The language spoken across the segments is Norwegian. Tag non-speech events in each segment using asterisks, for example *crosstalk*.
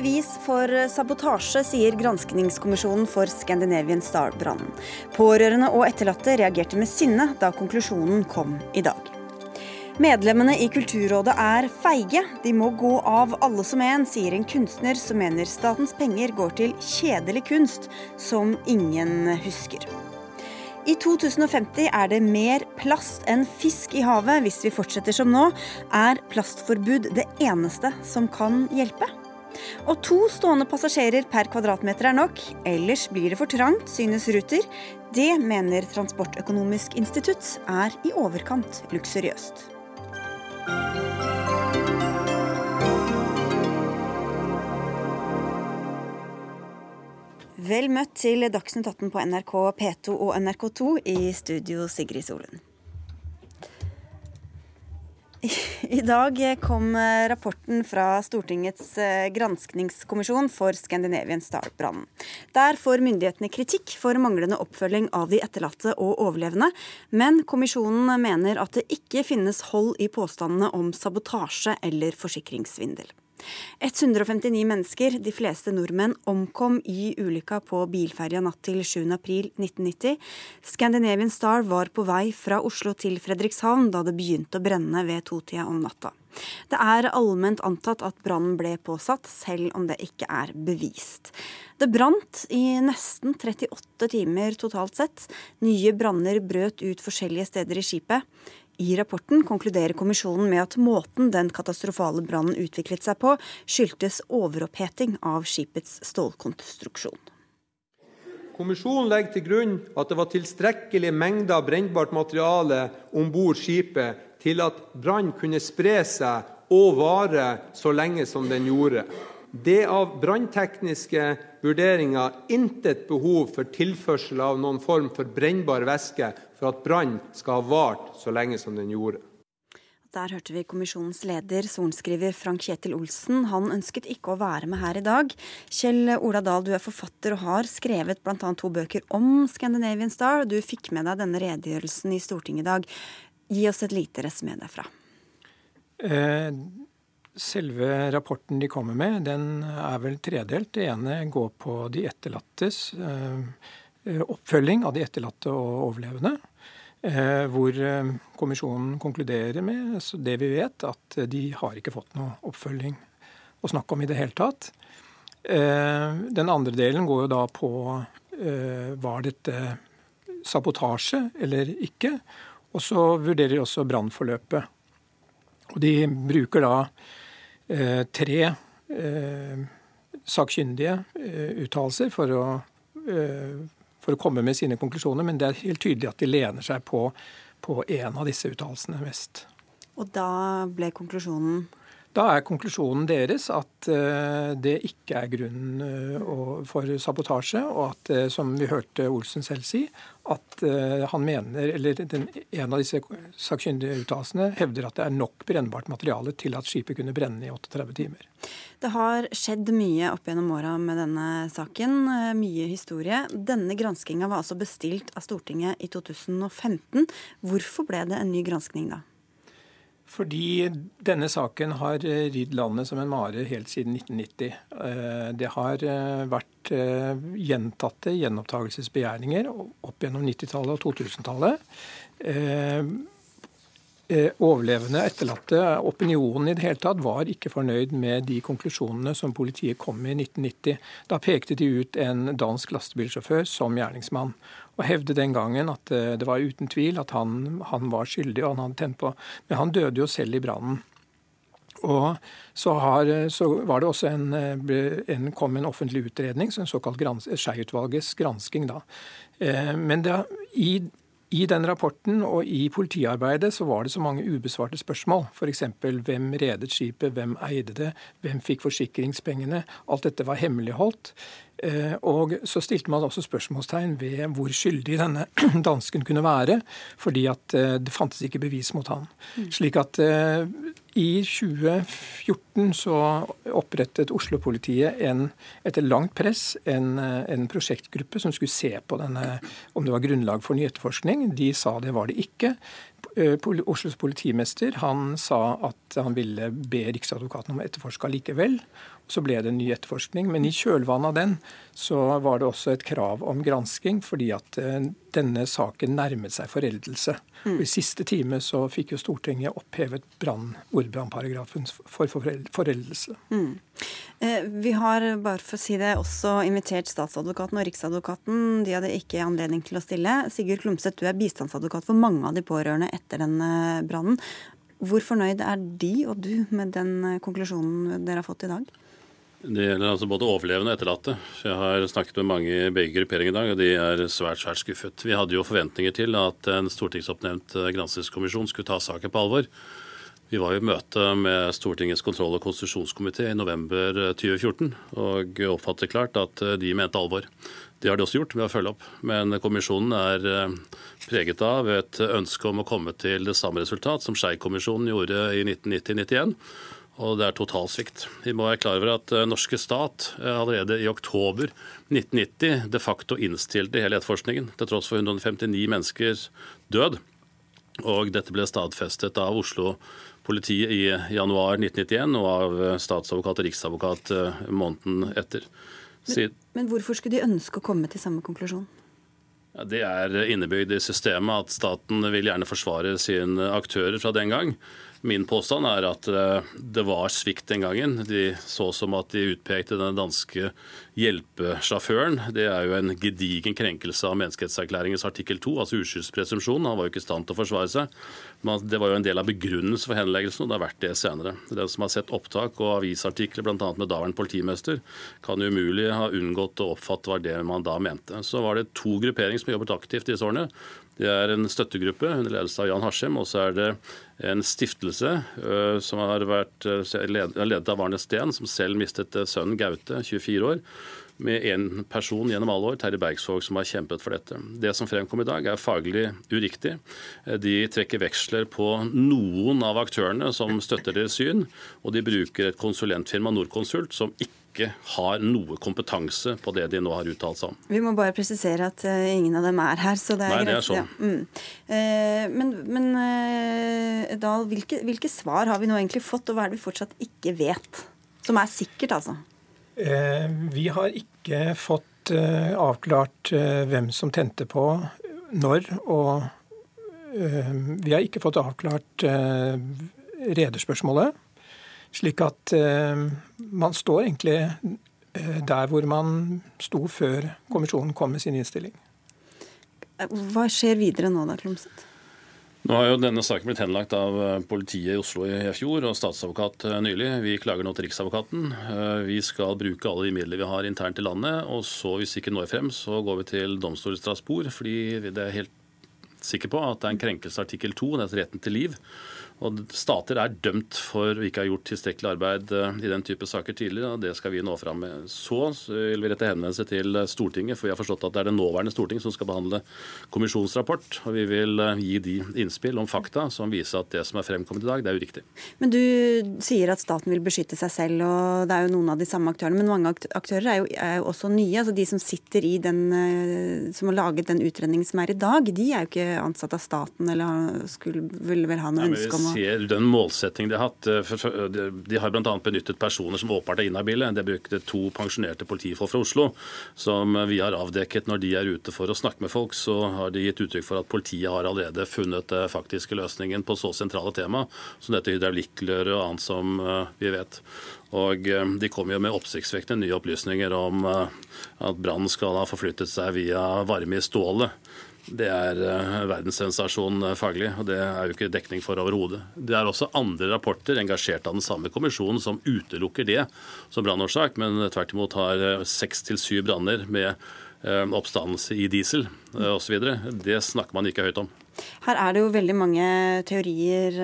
bevis for sabotasje, sier granskningskommisjonen for Scandinavian Star-brannen. Pårørende og etterlatte reagerte med sinne da konklusjonen kom i dag. Medlemmene i Kulturrådet er feige. De må gå av alle som en, sier en kunstner som mener statens penger går til kjedelig kunst som ingen husker. I 2050 er det mer plast enn fisk i havet. Hvis vi fortsetter som nå, er plastforbud det eneste som kan hjelpe. Og to stående passasjerer per kvadratmeter er nok. Ellers blir det for trangt, synes Ruter. Det mener Transportøkonomisk institutt er i overkant luksuriøst. Vel møtt til Dagsnytt 18 på NRK P2 og NRK2 i studio Sigrid Solund. I dag kom rapporten fra Stortingets eh, granskningskommisjon for Scandinavian Star-brannen. Der får myndighetene kritikk for manglende oppfølging av de etterlatte og overlevende, men kommisjonen mener at det ikke finnes hold i påstandene om sabotasje eller forsikringssvindel. 159 mennesker, de fleste nordmenn, omkom i ulykka på bilferja natt til 7.4.1990. Scandinavian Star var på vei fra Oslo til Fredrikshavn da det begynte å brenne ved totida om natta. Det er allment antatt at brannen ble påsatt, selv om det ikke er bevist. Det brant i nesten 38 timer totalt sett. Nye branner brøt ut forskjellige steder i skipet. I rapporten konkluderer kommisjonen med at måten den katastrofale brannen utviklet seg på, skyldtes overoppheting av skipets stålkonstruksjon. Kommisjonen legger til grunn at det var tilstrekkelig mengder brennbart materiale om bord skipet til at brann kunne spre seg og vare så lenge som den gjorde. Det av branntekniske vurderinger intet behov for tilførsel av noen form for brennbar væske for at brannen skal ha vart så lenge som den gjorde. Der hørte vi kommisjonens leder, sorenskriver Frank Kjetil Olsen. Han ønsket ikke å være med her i dag. Kjell Ola Dahl, du er forfatter og har skrevet bl.a. to bøker om Scandinavian Star. Du fikk med deg denne redegjørelsen i Stortinget i dag. Gi oss et lite resymé derfra. Eh, selve rapporten de kommer med, den er vel tredelt. Det ene går på de etterlattes eh, oppfølging av de etterlatte og overlevende. Eh, hvor eh, kommisjonen konkluderer med det vi vet, at de har ikke fått noe oppfølging å snakke om i det hele tatt. Eh, den andre delen går jo da på var dette sabotasje eller ikke. Og så vurderer de også brannforløpet. Og de bruker da tre sakkyndige uttalelser for å for å komme med sine konklusjoner, men det er helt tydelig at de lener seg på, på en av disse uttalelsene mest. Og da ble konklusjonen? Da er konklusjonen deres at uh, det ikke er grunn uh, for sabotasje, og at, uh, som vi hørte Olsen selv si, at han mener, eller den, en av disse sakkyndige uttalelsene hevder at det er nok brennbart materiale til at skipet kunne brenne i 38 timer. Det har skjedd mye opp gjennom åra med denne saken. Mye historie. Denne granskinga var altså bestilt av Stortinget i 2015. Hvorfor ble det en ny granskning da? Fordi denne saken har eh, ridd landet som en mare helt siden 1990. Eh, det har eh, vært gjentatte gjenopptakelsesbegjæringer opp gjennom 90-tallet og 2000-tallet. Overlevende, etterlatte, opinionen i det hele tatt var ikke fornøyd med de konklusjonene som politiet kom med i 1990. Da pekte de ut en dansk lastebilsjåfør som gjerningsmann og hevde den gangen at eh, det var uten tvil at han, han var skyldig, og han hadde tent på Men han døde jo selv i brannen. Og så, har, så, var det også en, eh, en, kom en offentlig utredning, en såkalt grans, Skei-utvalgets gransking. da. Eh, men det, i i den rapporten og i politiarbeidet så var det så mange ubesvarte spørsmål. F.eks. hvem redet skipet, hvem eide det, hvem fikk forsikringspengene. Alt dette var hemmeligholdt. Eh, og så stilte man også spørsmålstegn ved hvor skyldig denne *clears throat* dansken kunne være, fordi at eh, det fantes ikke bevis mot han. Mm. Slik at eh, i 2014 så opprettet Oslo-politiet etter langt press en, en, prosjektgruppe som skulle se på denne, om det var grunnlag for ny etterforskning. De sa det var det ikke. Oslos politimester han sa at han ville be Riksadvokaten om å etterforske likevel. Så ble det en ny etterforskning. Men i kjølvannet av den så var det også et krav om gransking, fordi at eh, denne saken nærmet seg foreldelse. Mm. Og I siste time så fikk jo Stortinget opphevet brann, ordbrannparagrafen for foreldelse. Mm. Eh, vi har bare for å si det, også invitert statsadvokaten og riksadvokaten. De hadde ikke anledning til å stille. Sigurd Klumseth, du er bistandsadvokat for mange av de pårørende etter den brannen. Hvor fornøyd er de og du med den eh, konklusjonen dere har fått i dag? Det gjelder altså både overlevende og etterlatte. Jeg har snakket med mange i begge grupperinger i dag, og de er svært svært skuffet. Vi hadde jo forventninger til at en stortingsoppnevnt eh, granskingskommisjon skulle ta saken på alvor. Vi var i møte med Stortingets kontroll- og konstitusjonskomité i november 2014 eh, og oppfattet klart at de mente alvor. Det har de også gjort ved å følge opp. Men kommisjonen er eh, preget av et ønske om å komme til det samme resultat som Skei-kommisjonen gjorde i 1990-91. Og det er totalsvikt. Vi må være klar over at eh, norske stat eh, allerede i oktober 1990 de facto innstilte hele etterforskningen, til tross for 159 menneskers død. Og dette ble stadfestet av Oslo politiet i januar 1991 og av statsadvokat og riksadvokat måneden etter. Men, men, hvorfor skulle de ønske å komme til samme konklusjon? Ja, det er innebygd i systemet at staten vil gjerne forsvare sine aktører fra den gang. Min påstand er at eh, det var svikt den gangen. De så som at de utpekte den danske hjelpesjåføren. Det er jo en gedigen krenkelse av menneskehetserklæringens artikkel 2, altså uskyldspresumpsjon. Han var jo ikke i stand til å forsvare seg. Men det var jo en del av begrunnelsen for henleggelsen, og det har vært det senere. Den som har sett opptak og avisartikler bl.a. med daværende politimester, kan umulig ha unngått å oppfatte hva det man da mente. Så var det to grupperinger som jobbet aktivt disse årene. Det er en støttegruppe under ledelse av Jan Harsem, og så er det en stiftelse uh, som har vært uh, ledet av Arne Steen, som selv mistet uh, sønnen Gaute, 24 år med én person gjennom alle år, Terje Bergsvåg, som har kjempet for dette. Det som fremkom i dag, er faglig uriktig. De trekker veksler på noen av aktørene som støtter deres syn, og de bruker et konsulentfirma, Norconsult, som ikke ikke har noe kompetanse på det de nå har uttalt seg om. Vi må bare presisere at uh, ingen av dem er her, så det er Nei, greit. Det er sånn. Ja. Mm. Uh, men, men uh, Dahl, hvilke, hvilke, svar har vi nå egentlig fått, og hva er det vi fortsatt ikke vet? Som er sikkert, altså? Vi har ikke fått avklart hvem som tente på når, og vi har ikke fått avklart rederspørsmålet. Slik at eh, man står egentlig eh, der hvor man sto før kommisjonen kom med sin innstilling. Hva skjer videre nå da, Klumset? Nå har jo denne saken blitt henlagt av eh, politiet i Oslo i fjor og statsadvokat nylig. Vi klager nå til Riksadvokaten. Vi skal bruke alle de midler vi har internt i landet. Og så, hvis vi ikke når frem, så går vi til domstolen i Strasbourg. Fordi det er helt sikker på at det er en krenkelse artikkel 2, det er retten til liv. Og Stater er dømt for å ikke ha gjort tilstrekkelig arbeid eh, i den type saker tidligere, og det skal vi nå fram med. Så vil vi rette henvendelse til Stortinget, for vi har forstått at det er det nåværende storting som skal behandle kommisjonsrapport. Og vi vil eh, gi de innspill om fakta som viser at det som er fremkommet i dag, det er uriktig. Men du sier at staten vil beskytte seg selv, og det er jo noen av de samme aktørene. Men mange aktører er jo, er jo også nye. altså De som sitter i den, eh, som har laget den utredningen som er i dag, de er jo ikke ansatt av staten eller skulle, vil vel ha noe ønske om å ser den målsettingen de har hatt. Eh, de har bl.a. benyttet personer som åpenbart er inhabile. De brukte to pensjonerte politifolk fra Oslo, som vi har avdekket når de er ute for å snakke med folk, så har de gitt uttrykk for at politiet har allerede funnet den faktiske løsningen på så sentrale tema som dette hydraulikkløret og annet som eh, vi vet. Og eh, De kommer jo med oppsiktsvekkende nye opplysninger om at brannen skal ha forflyttet seg via varme i stålet. Det er uh, verdenssensasjon uh, faglig, og det er jo ikke dekning for overhodet. Det er også andre rapporter engasjert av den samme kommisjonen som utelukker det som brannårsak, men tvert imot har eh, seks til syv branner med oppstandelse i diesel osv. Det snakker man ikke høyt om. Her er det jo veldig mange teorier,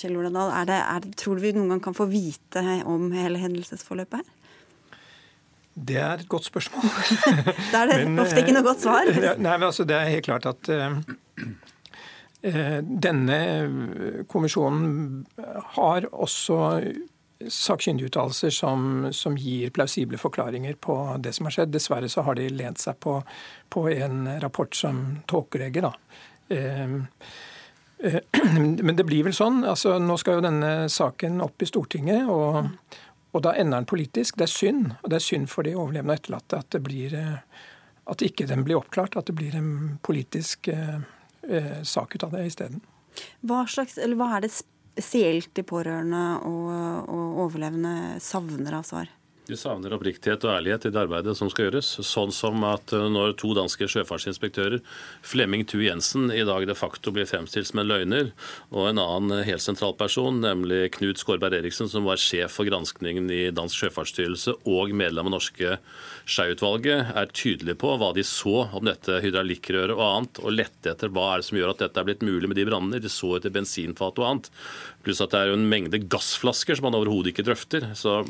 Kjell Ola Dahl. Tror du vi noen gang kan få vite om hele hendelsesforløpet her? Det er et godt spørsmål. *laughs* da er det men, ofte ikke noe godt svar. Nei, men altså, Det er helt klart at uh, denne kommisjonen har også sakkyndiguttalelser som, som, gir plausible forklaringer på det som har skjedd. Dessverre så har de lent seg på, på en rapport som tåkelegger. *clears throat* Men det blir vel sånn. altså Nå skal jo denne saken opp i Stortinget. og Og da ender den politisk. Det er synd. Og det er synd for de overlevende og etterlatte at, det blir, at ikke den blir oppklart. At det blir en politisk eh, sak ut av det isteden. Hva, slags, hva er det spesielt de pårørende og, og overlevende savner av svar? De savner oppriktighet og ærlighet i det arbeidet som skal gjøres. Sånn som at eh, når to danske sjøfartsinspektører, Flemming Thu Jensen, i dag de facto blir fremstilt som en løgner, og en annen helt sentral person, nemlig Knut Skårberg Eriksen, som var sjef for granskningen i Dansk sjøfartsstyrelse og medlem av norske Skei-utvalget, er tydelige på hva de så om dette hydraulikkrøret og annet, og lette etter hva er det som gjør at dette er blitt mulig med de brannene. De så etter bensinfat og annet. Pluss at det er jo en mengde gassflasker som man overhodet ikke drøfter. så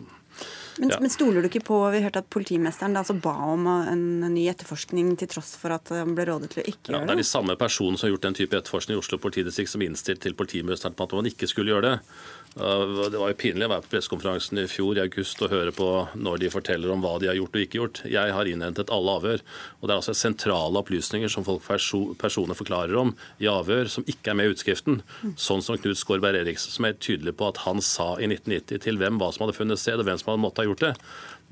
men, ja. men, stoler du ikke på Vi hørte at politimesteren altså ba om en ny etterforskning til tross for at han ble rådet til å ikke ja, gjøre det? Det er de samme personene som har gjort den type etterforskning i Oslo politidistrikt som innstilt til politimesteren på at man ikke skulle gjøre det. Det var jo pinlig å være på pressekonferansen i fjor i august og høre på når de forteller om hva de har gjort og ikke gjort. Jeg har innhentet alle avhør. og Det er altså sentrale opplysninger som folk personer forklarer om i avhør, som ikke er med i utskriften. Sånn som Knut Skårberg Eriksen, som er tydelig på at han sa i 1990 til hvem hva som hadde funnet sted, og hvem som hadde måttet ha gjort det.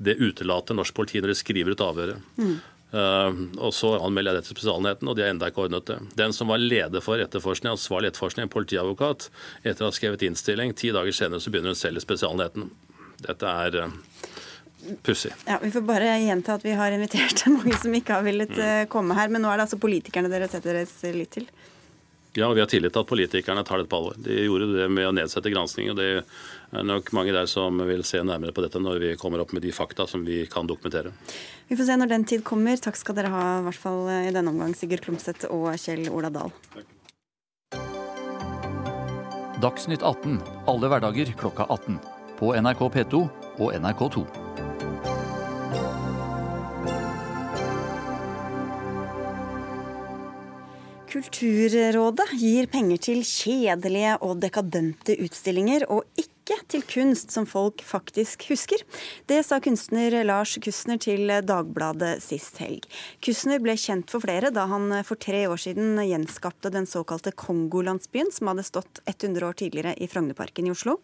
Det utelater norsk politi når de skriver ut avhøret. Mm. Uh, og Så anmelder jeg det til Spesialenheten, og de har enda ikke ordnet det. Den som var leder for etterforskning, ansvarlig etterforskning, politiadvokat, etter å ha skrevet innstilling, ti dager senere så begynner hun selv i Spesialenheten. Dette er uh, pussig. Ja, vi får bare gjenta at vi har invitert *laughs* mange som ikke har villet uh, komme her. Men nå er det altså politikerne dere setter deres lit til? Ja, og vi har tillit til at politikerne tar dette på alvor. De gjorde det med å nedsette gransking, og det er nok mange der som vil se nærmere på dette når vi kommer opp med de fakta som vi kan dokumentere. Vi får se når den tid kommer. Takk skal dere ha, i hvert fall i denne omgang, Sigurd Klumseth og Kjell Ola Dahl. Dagsnytt 18 alle hverdager klokka 18. På NRK P2 og NRK2. Kulturrådet gir penger til kjedelige og dekadente utstillinger, og ikke til kunst som folk faktisk husker. Det sa kunstner Lars Kustner til Dagbladet sist helg. Kustner ble kjent for flere da han for tre år siden gjenskapte den såkalte Kongolandsbyen, som hadde stått 100 år tidligere i Frognerparken i Oslo.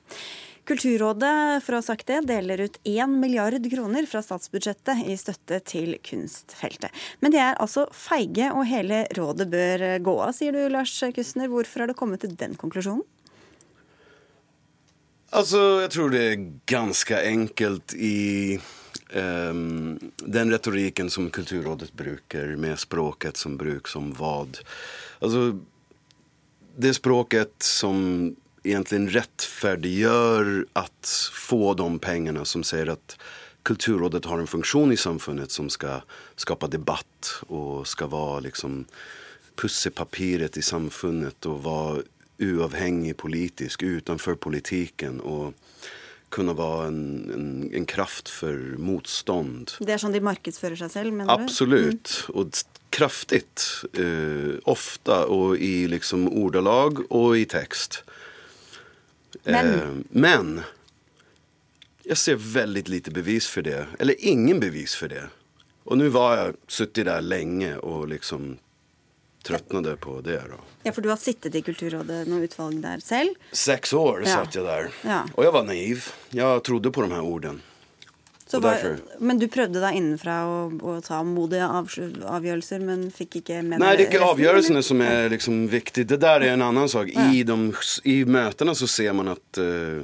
Kulturrådet for å ha sagt det, deler ut 1 milliard kroner fra statsbudsjettet i støtte til kunstfeltet. Men de er altså feige, og hele rådet bør gå av, sier du Lars Kustner. Hvorfor har du kommet til den konklusjonen? Altså, jeg tror det er ganske enkelt i um, den retorikken som Kulturrådet bruker, med språket som brukes som hva. Altså, det språket som egentligen rättfärdiggör att få de pengarna som säger att Kulturrådet har en funktion i samfunnet som ska skapa debatt och ska vara liksom pussepapiret i samfunnet och vara uavhängig politisk, utanför politiken och kunne være en, en, en, kraft for motstånd. Det er sånn de markedsfører seg selv, mener du? Absolutt. Mm. Og kraftig. Uh, ofte og i liksom ordelag og i tekst. Men. Eh, men jeg ser veldig lite bevis for det. Eller ingen bevis for det. Og nå var jeg sittet der lenge og liksom trøtnade på det. Da. Ja, For du har sittet i Kulturrådet noe utvalg der selv? Seks år ja. satt jeg der. Ja. Og jeg var naiv. Jeg trodde på de her ordene. Var, men du prøvde da innenfra å, å ta modige av, avgjørelser, men fikk ikke med Nei, det er ikke avgjørelsene som er liksom viktig. Det der er en annen sak. Ja. I, de, I møtene så ser man at uh,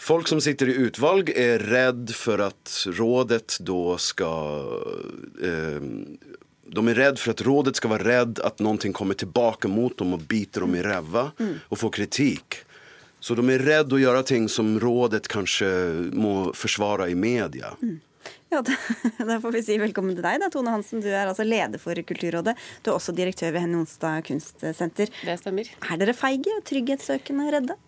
folk som sitter i utvalg, er redd for at rådet da skal uh, de er redd for at rådet skal være redd at noe kommer tilbake mot dem og biter dem i ræva mm. og får kritikk. Så de er redde å gjøre ting som rådet kanskje må forsvare i media. Mm. Ja, *laughs* Da får vi si velkommen til deg, da, Tone Hansen. Du er altså leder for Kulturrådet. Du er også direktør ved Henny Onsdag kunstsenter. Det stemmer. Er dere feige, trygghetssøkende, redde?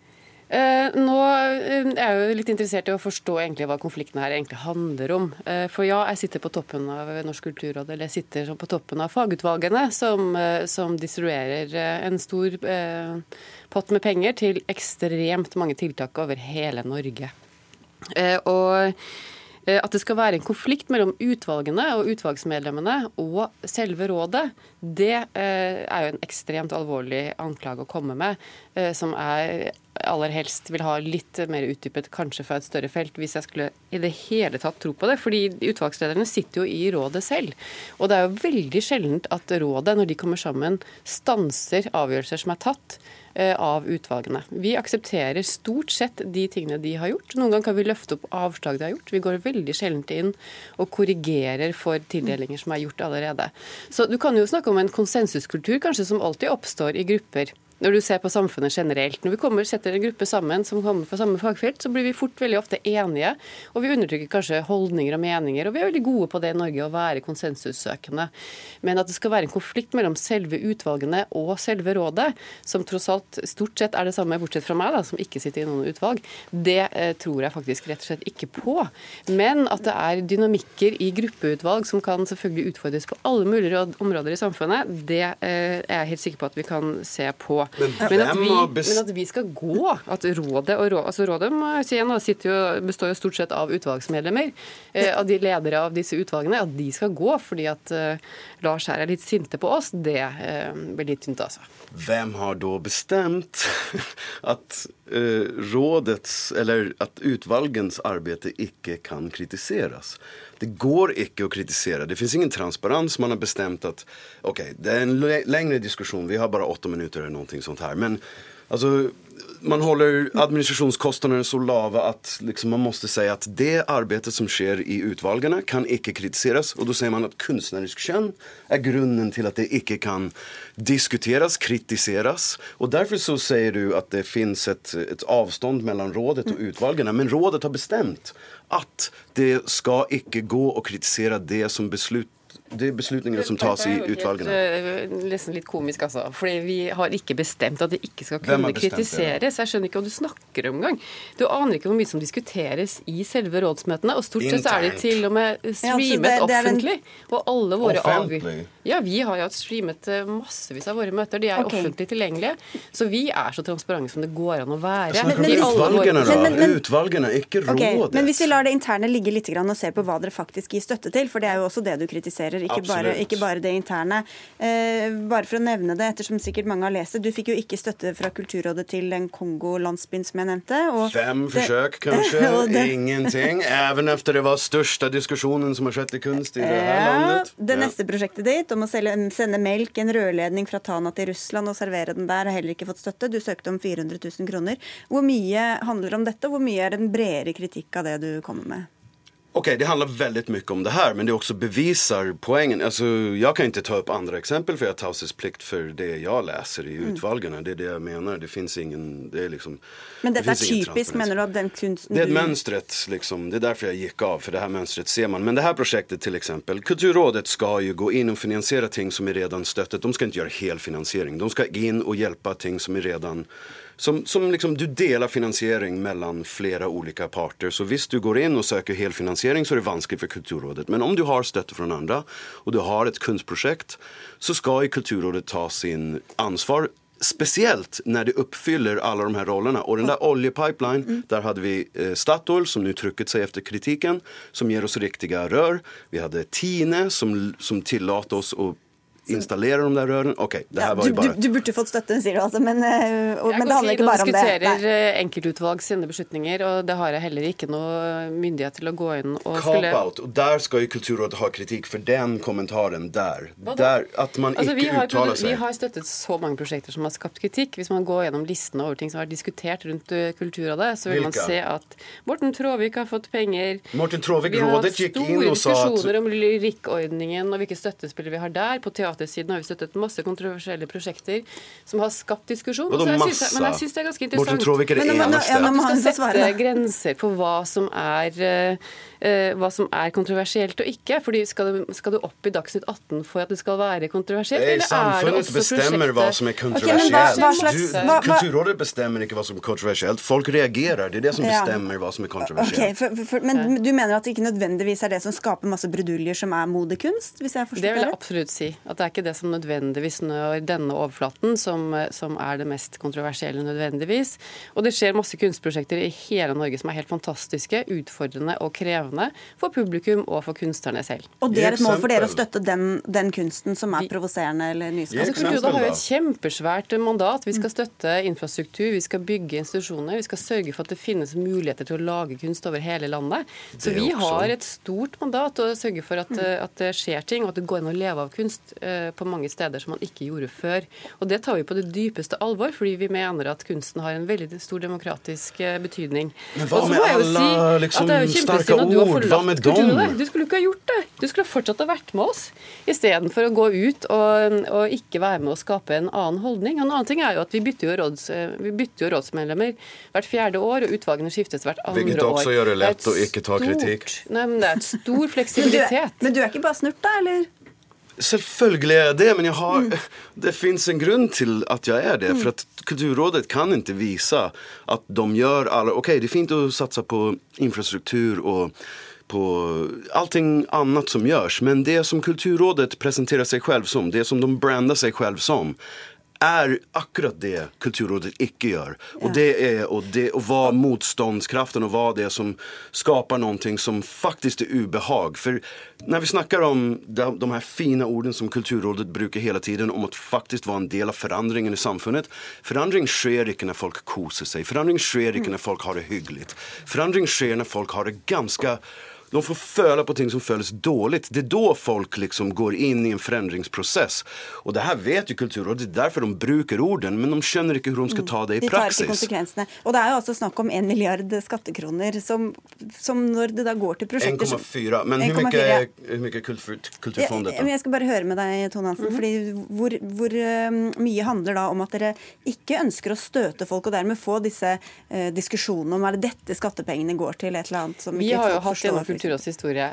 Uh, nå uh, er jeg jo litt interessert i å forstå egentlig hva konflikten her egentlig handler om. Uh, for ja, jeg sitter på toppen av Norsk kulturråd, eller jeg sitter på toppen av fagutvalgene som, som distribuerer en stor pott med penger til ekstremt mange tiltak over hele Norge. og Eh, at det skal være en konflikt mellom utvalgene og utvalgsmedlemmene og selve rådet, det eh, er jo en ekstremt alvorlig anklage å komme med, eh, som er aller helst vil ha litt mer utdypet, kanskje fra et større felt, hvis jeg skulle i det hele tatt tro på det. Fordi utvalgslederne sitter jo i rådet selv. Og det er jo veldig sjeldent at rådet, når de kommer sammen, stanser avgjørelser som er tatt eh, av utvalgene. Vi aksepterer stort sett de tingene de har gjort. Noen ganger kan vi løfte opp avslag de har gjort. Vi går veldig sjelden inn og korrigerer for tildelinger som er gjort allerede. Så du kan jo snakke om en konsensuskultur kanskje som alltid oppstår i grupper når du ser på samfunnet generelt. Når vi kommer, setter en gruppe sammen som kommer fra samme fagfelt, så blir vi fort veldig ofte enige. Og vi undertrykker kanskje holdninger og meninger. Og vi er veldig gode på det i Norge, å være konsensussøkende. Men at det skal være en konflikt mellom selve utvalgene og selve rådet, som tross alt stort sett er det samme, bortsett fra meg, da, som ikke sitter i noen utvalg, det eh, tror jeg faktisk rett og slett ikke på. Men at det er dynamikker i gruppeutvalg som kan selvfølgelig utfordres på alle mulige områder i samfunnet, det eh, er jeg helt sikker på at vi kan se på. Men, men, at vi, men, at vi, skal gå, at rådet og rådet, altså rådet må jeg si igjen, består jo stort sett av utvalgsmedlemmer, eh, av de ledere av disse utvalgene, at de skal gå fordi at eh, Lars her er litt sinte på oss, det eh, blir litt tynt, altså. Hvem har da bestemt *laughs* at uh, rådets, eller at utvalgens arbeid ikke kan kritiseres? Det går ikke å kritisere. Det fins ingen transparens. Man har bestemt at ok, det er en lengre diskusjon. Vi har bare åtte minutter eller noe sånt her. Men altså man holder administrasjonskostnadene så lave at liksom man må si at det arbeidet som skjer i utvalgene, kan ikke kritiseres. Og da sier man at kunstnerisk kjønn er grunnen til at det ikke kan diskuteres, kritiseres. Og derfor så sier du at det fins et, et avstand mellom rådet og utvalgene. Men rådet har bestemt at det skal ikke gå å kritisere det som beslut er beslutningene som tas i utvalgene? Det er nesten litt komisk, altså. Fordi vi har ikke bestemt at det ikke skal kunne kritiseres. Jeg skjønner ikke hva du snakker om engang. Du aner ikke hvor mye som diskuteres i selve rådsmøtene. Og stort sett er de til og med streamet ja, det, det offentlig. Og alle våre Offentlig? Ja, vi har jo streamet eh, massevis av våre møter. De er okay. offentlig tilgjengelige. Så vi er så transparente som det går an å være. Men, men, utvalgene, da. Men, men, utvalgene, ikke rådet. Okay, men hvis vi lar det interne ligge litt og ser på hva dere faktisk gir støtte til, for det er jo også det du kritiserer ikke bare, ikke bare, det interne. Eh, bare for å nevne det, ettersom sikkert mange har lest det. Du fikk jo ikke støtte fra Kulturrådet til den Kongo-landsbyen som jeg nevnte. Fem forsøk, kanskje. *laughs* Ingenting. Even etter det var største diskusjonen som har skjedd i kunst i det her ja, landet. Det neste prosjektet ditt om å sende melk, en rørledning fra Tana til Russland og servere den der, har heller ikke fått støtte. Du søkte om 400 000 kroner. Hvor mye handler om dette, og hvor mye er den bredere kritikk av det du kommer med? Okej, okay, det handler veldig mye om det her, men det også beviser poenget. Altså, jeg kan ikke ta opp andre eksempel, for jeg har taushetsplikt for det jeg leser i mm. utvalgene. Det er det jeg mener. Det fins ingen... Det er liksom, men dette det er typisk, mener du, av den kunsten Det är mönstret, liksom. Det er derfor jeg gikk av, for det her mønsteret ser man. Men det her prosjektet, f.eks. exempel, Kulturrådet skal jo gå inn og finansiere ting som er redan støttet. De skal ikke gjøre hel helfinansiering. De skal gå og hjelpe hjälpa ting som er redan som, som liksom, du deler finansiering mellom flere ulike parter. Så hvis du går inn og søker helfinansiering, så er det vanskelig for Kulturrådet. Men om du har støtte fra andre, og du har et kunstprosjekt, så skal Kulturrådet ta sin ansvar. Spesielt når de oppfyller alle de her rollene. Og den der oljepipeline, mm. der hadde vi eh, Statoil, som nå trykket seg etter kritikken, som gir oss riktige rør. Vi hadde Tine, som, som tillater oss å installere de der rørene. Ok, det her var jo bare du, du, burde fått støtte, sier du altså, men, uh, og, men det handler ikke bare om det. Jeg diskuterer eh, enkeltutvalg sine beslutninger, og det har jeg heller ikke noe myndighet til å gå inn og skulle Cop-out. Og der skal jo Kulturrådet ha kritikk for den kommentaren der. der at man altså, ikke har, uttaler seg. Vi har støttet så mange prosjekter som har skapt kritikk. Hvis man går gjennom listene over ting som har vært diskutert rundt eh, Kulturrådet, så vil Hvilka? man se at Morten Tråvik har fått penger. Morten Tråvik rådet gikk inn og sa at Vi har hatt store diskusjoner om lyrikkordningen og hvilke støttespillere vi har der. På teatersiden har vi støttet masse kontroversielle prosjekter som har skapt diskusjon. Jeg synes, men jeg syns det er ganske interessant. Morten Tråvik er det eneste. Men, man skal sette grenser på hva som er uh, Eh, hva som er kontroversielt og ikke. fordi skal du, skal du, opp i Dagsnytt 18 for at det skal være kontroversielt? Hey, samfunnet bestemmer hva som er kontroversielt. Okay, Kulturrådet bestemmer ikke hva som er kontroversielt. Folk reagerer. Det er det som bestemmer ja. hva som er kontroversielt. Okay, for, for, for, men du mener at det ikke nødvendigvis er det som skaper masse bruduljer som er modekunst? hvis jeg Det vil jeg absolutt si. At det er ikke det som nødvendigvis når denne overflaten, som, som er det mest kontroversielle nødvendigvis. Og det skjer masse kunstprosjekter i hele Norge som er helt fantastiske, utfordrende og krevende for publikum og for kunstnerne selv. Og det er et mål for dere å støtte den, den kunsten som er provoserende eller nyskapende? Altså, Kulturrådet har jo et kjempesvært mandat. Vi skal støtte infrastruktur, vi skal bygge institusjoner, vi skal sørge for at det finnes muligheter til å lage kunst over hele landet. Så vi har et stort mandat å sørge for at, at, det skjer ting, og at det går an å leve av kunst eh, på mange steder som man ikke gjorde før. Og Det tar vi på det dypeste alvor, fordi vi mener at kunsten har en veldig stor demokratisk eh, betydning. Men hva med alle liksom, sterke ord? Hva med dom? Du skulle ikke ha gjort det. Du skulle fortsatt ha vært med oss, istedenfor å gå ut og, og, ikke være med å skape en annen holdning. En annen ting er jo at vi bytter jo, råds, vi bytter jo rådsmedlemmer hvert fjerde år, og utvalgene skiftes hvert andre år. Hvilket også gjør det lett å ikke ta kritikk. Nei, men det er et stor fleksibilitet. *laughs* Men du, er, men du er ikke bare snurt, da, eller? Selvfølgelig er jeg det, men har, mm. det fins en grunn til at jeg er det. Mm. For at Kulturrådet kan ikke vise at de gjør alle Ok, det er fint å satse på infrastruktur og på allting annet som gjøres, men det som Kulturrådet presenterer seg selv som, det som de brander seg selv som, er akkurat det Kulturrådet ikke gjør. Og det er å, det, å være motstandskraften og være det som skaper noe som faktisk er ubehag. For når vi snakker om de, de her fine ordene som Kulturrådet bruker hele tiden om å faktisk være en del av forandringen i samfunnet Forandring skjer ikke når folk koser seg. Forandring skjer ikke når folk har det hyggelig. Forandring skjer når folk har det ganske de får føle på ting som føles dårlig. Det er da folk liksom går inn i en forandringsprosess. Og det her vet jo Kulturrådet, det er derfor de bruker orden, men de skjønner ikke hvordan de skal ta det i praksis. De tar ikke konsekvensene. Og det er jo altså snakk om en milliard skattekroner, som, som når det da går til prosjekter 1,4. Men hvor mye, mye kultur, kulturfond dette? Jeg, jeg skal bare høre med deg, Tone Hansen. Mm -hmm. fordi hvor, hvor uh, mye handler da om at dere ikke ønsker å støte folk, og dermed få disse uh, diskusjonene om er det dette skattepengene går til, et eller annet som Vi ikke har jo hatt gjennom Kulturrådets historie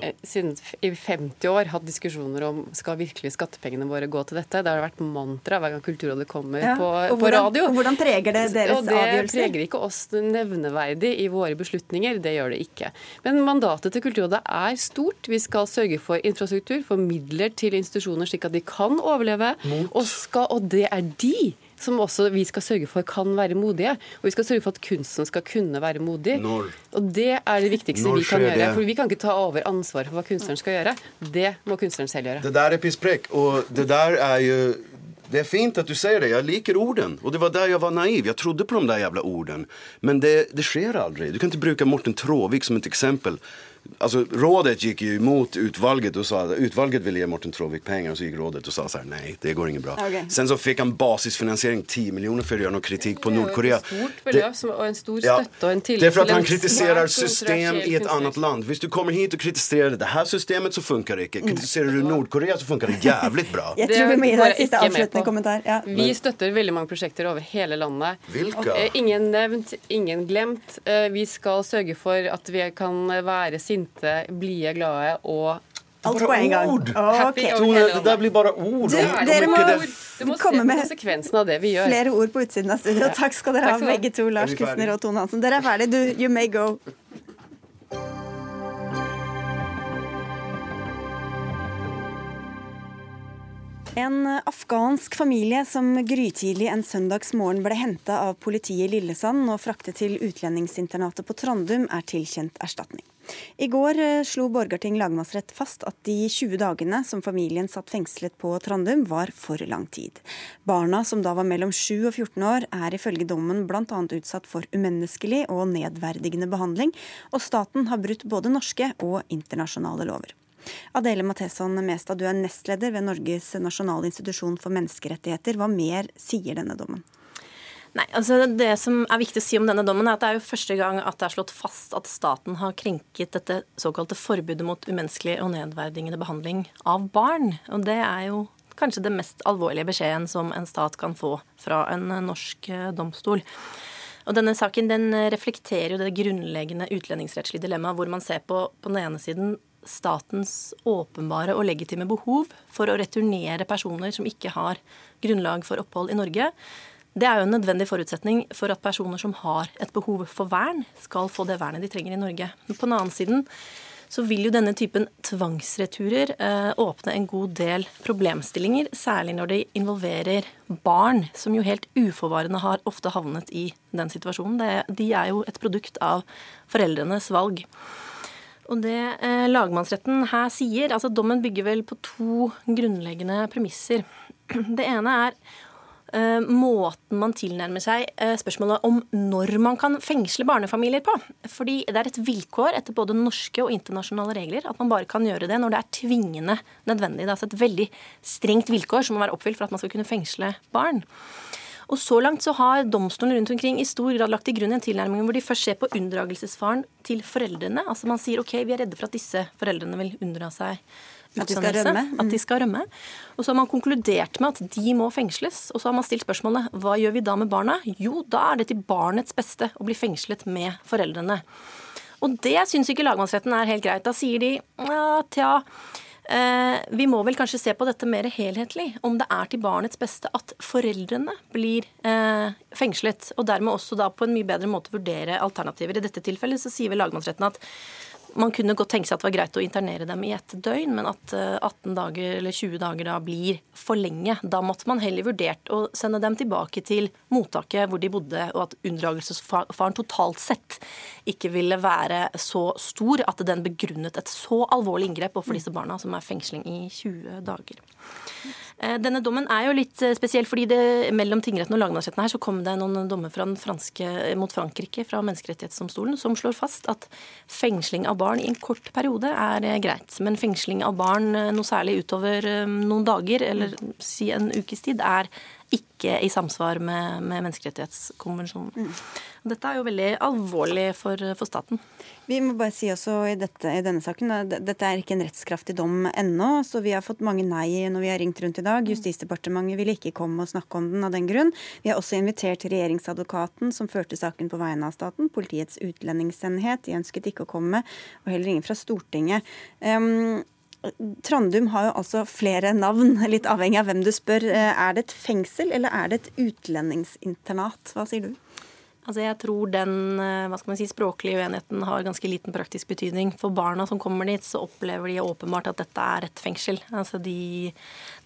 eh, siden i 50 år hatt diskusjoner om skal virkelig skattepengene våre gå til dette. Det har vært mantra hver gang Kulturrådet kommer ja, på, hvordan, på, radio. Og Hvordan preger det deres og det avgjørelser? Det preger ikke oss nevneverdig i våre beslutninger. Det gjør det ikke. Men mandatet til Kulturrådet er stort. Vi skal sørge for infrastruktur, for midler til institusjoner slik at de kan overleve. Og, skal, og det er de som også vi skal sørge for kan være modige. Og vi skal sørge for at kunsten skal kunne være modig. Når? Og det er det viktigste vi kan gjøre. For vi kan ikke ta over ansvaret for hva kunstneren skal gjøre. Det må kunstneren selv gjøre. Det der er pisspreik. Og det der er jo det er fint at du sier det. Jeg liker orden. Og det var der jeg var naiv. Jeg trodde på de der jævla orden. Men det, det skjer aldri. Du kan ikke bruke Morten Tråvik som et eksempel. Alltså, rådet gikk jo imot utvalget og sa utvalget ville gi Morten Tråvik penger, og så gikk rådet og sa så här, nej, det går ikke bra. Okay. Sen så fikk han basisfinansiering 10 miljoner for å gjøre noe kritikk på Nord-Korea. stort beløp det, en stor støtte og en tillit. Det er for at han kritiserer system i et annet land. Hvis du kommer hit og kritiserer det her systemet, så funker det ikke. Kritiserer du Nord-Korea, så funker det jævlig bra. *laughs* Jeg tror vi må gi deg siste avsluttende kommentar. Ja. Vi støtter veldig mange prosjekter over hele landet. Hvilke? Ingen nevnt, ingen glemt. Eh, vi skal sørge for at vi kan være sinte, blide, glade og Alt på en gang. Okay. Tone, det der blir bare ord. Du, dere må, du må komme med konsekvensen av det vi gjør. Flere ord på utsiden av studio. Takk skal dere ha, begge to. Lars Kustner og Tone Hansen. Dere er ferdige. Du, you may go. En afghansk familie som grytidlig en søndagsmorgen ble henta av politiet i Lillesand og fraktet til utlendingsinternatet på Trandum, er tilkjent erstatning. I går eh, slo Borgarting lagmannsrett fast at de 20 dagene som familien satt fengslet på Trandum, var for lang tid. Barna, som da var mellom 7 og 14 år, er ifølge dommen bl.a. utsatt for umenneskelig og nedverdigende behandling, og staten har brutt både norske og internasjonale lover. Adele Matheson Mestad, du er nestleder ved Norges nasjonale institusjon for menneskerettigheter. Hva mer sier denne dommen? Nei, altså Det som er viktig å si om denne dommen, er at det er jo første gang at det er slått fast at staten har krenket dette såkalte forbudet mot umenneskelig og nedverdigende behandling av barn. Og det er jo kanskje det mest alvorlige beskjeden som en stat kan få fra en norsk eh, domstol. Og denne saken den reflekterer jo det grunnleggende utlendingsrettslige dilemmaet, hvor man ser på på den ene siden statens åpenbare og legitime behov for å returnere personer som ikke har grunnlag for opphold i Norge. Det er jo en nødvendig forutsetning for at personer som har et behov for vern, skal få det vernet de trenger i Norge. Men på den annen siden så vil jo denne typen tvangsreturer eh, åpne en god del problemstillinger, særlig når det involverer barn, som jo helt uforvarende har ofte havnet i den situasjonen. De er jo et produkt av foreldrenes valg. Og det eh, lagmannsretten her sier, altså dommen bygger vel på to grunnleggende premisser. *clears throat* Det ene er måten man tilnærmer seg uh, spørsmålet om når man kan fengsle barnefamilier på. Fordi det er et vilkår etter både norske og internasjonale regler at man bare kan gjøre det når det er tvingende nødvendig. Det er altså et veldig strengt vilkår som må være oppfylt for at man skal kunne fengsle barn. Og Så langt så har domstolen rundt omkring i stor grad lagt til grunn en tilnærming hvor de først ser på unndragelsesfaren til foreldrene. Altså Man sier ok, vi er redde for at disse foreldrene vil unndra seg at de skal rømme. At de skal rømme. Og så har man konkludert med at de må fengsles. Og så har man stilt spørsmålet hva gjør vi da med barna? Jo, da er det til barnets beste å bli fengslet med foreldrene. Og det syns ikke lagmannsretten er helt greit. Da sier de ja, tja. Eh, vi må vel kanskje se på dette mer helhetlig. Om det er til barnets beste at foreldrene blir eh, fengslet. Og dermed også da på en mye bedre måte vurdere alternativer. I dette tilfellet så sier vel lagmannsretten at man kunne godt tenke seg at det var greit å internere dem i ett døgn, men at 18 eh, dager eller 20 dager da blir for lenge. Da måtte man heller vurdert å sende dem tilbake til mottaket hvor de bodde, og at unndragelsesfaren totalt sett ikke ville være så stor at den begrunnet et så alvorlig inngrep overfor disse barna, som er fengsling i 20 dager. Eh, denne dommen er jo litt eh, spesiell, fordi det, mellom tingretten og lagmannsretten her så kom det noen dommer franske, mot Frankrike fra Menneskerettighetsdomstolen som slår fast at fengsling av barn i en kort periode er eh, greit. Men fengsling av barn noe særlig utover noen dager, eller si en ukes tid, er ikke i samsvar med, med menneskerettighetskonvensjonen. Mm. Dette er jo veldig alvorlig for, for, staten. Vi må bare si også i, dette, i denne saken at dette er ikke en rettskraftig dom ennå, så vi har fått mange nei når vi har ringt rundt i dag. Mm. Justisdepartementet ville ikke komme og snakke om den av den grunn. Vi har også invitert regjeringsadvokaten som førte saken på vegne av staten, Politiets utlendingsenhet. De ønsket ikke å komme, og heller ingen fra Stortinget. Um, Trandum har jo altså flere navn, litt avhengig av hvem du spør. Eh, er det et fengsel, eller er det et utlendingsinternat? Hva sier du? Altså jeg tror den eh, hva skal man si, språklige uenigheten har ganske liten praktisk betydning. For barna som kommer dit, så opplever de åpenbart at dette er et fengsel. Altså de,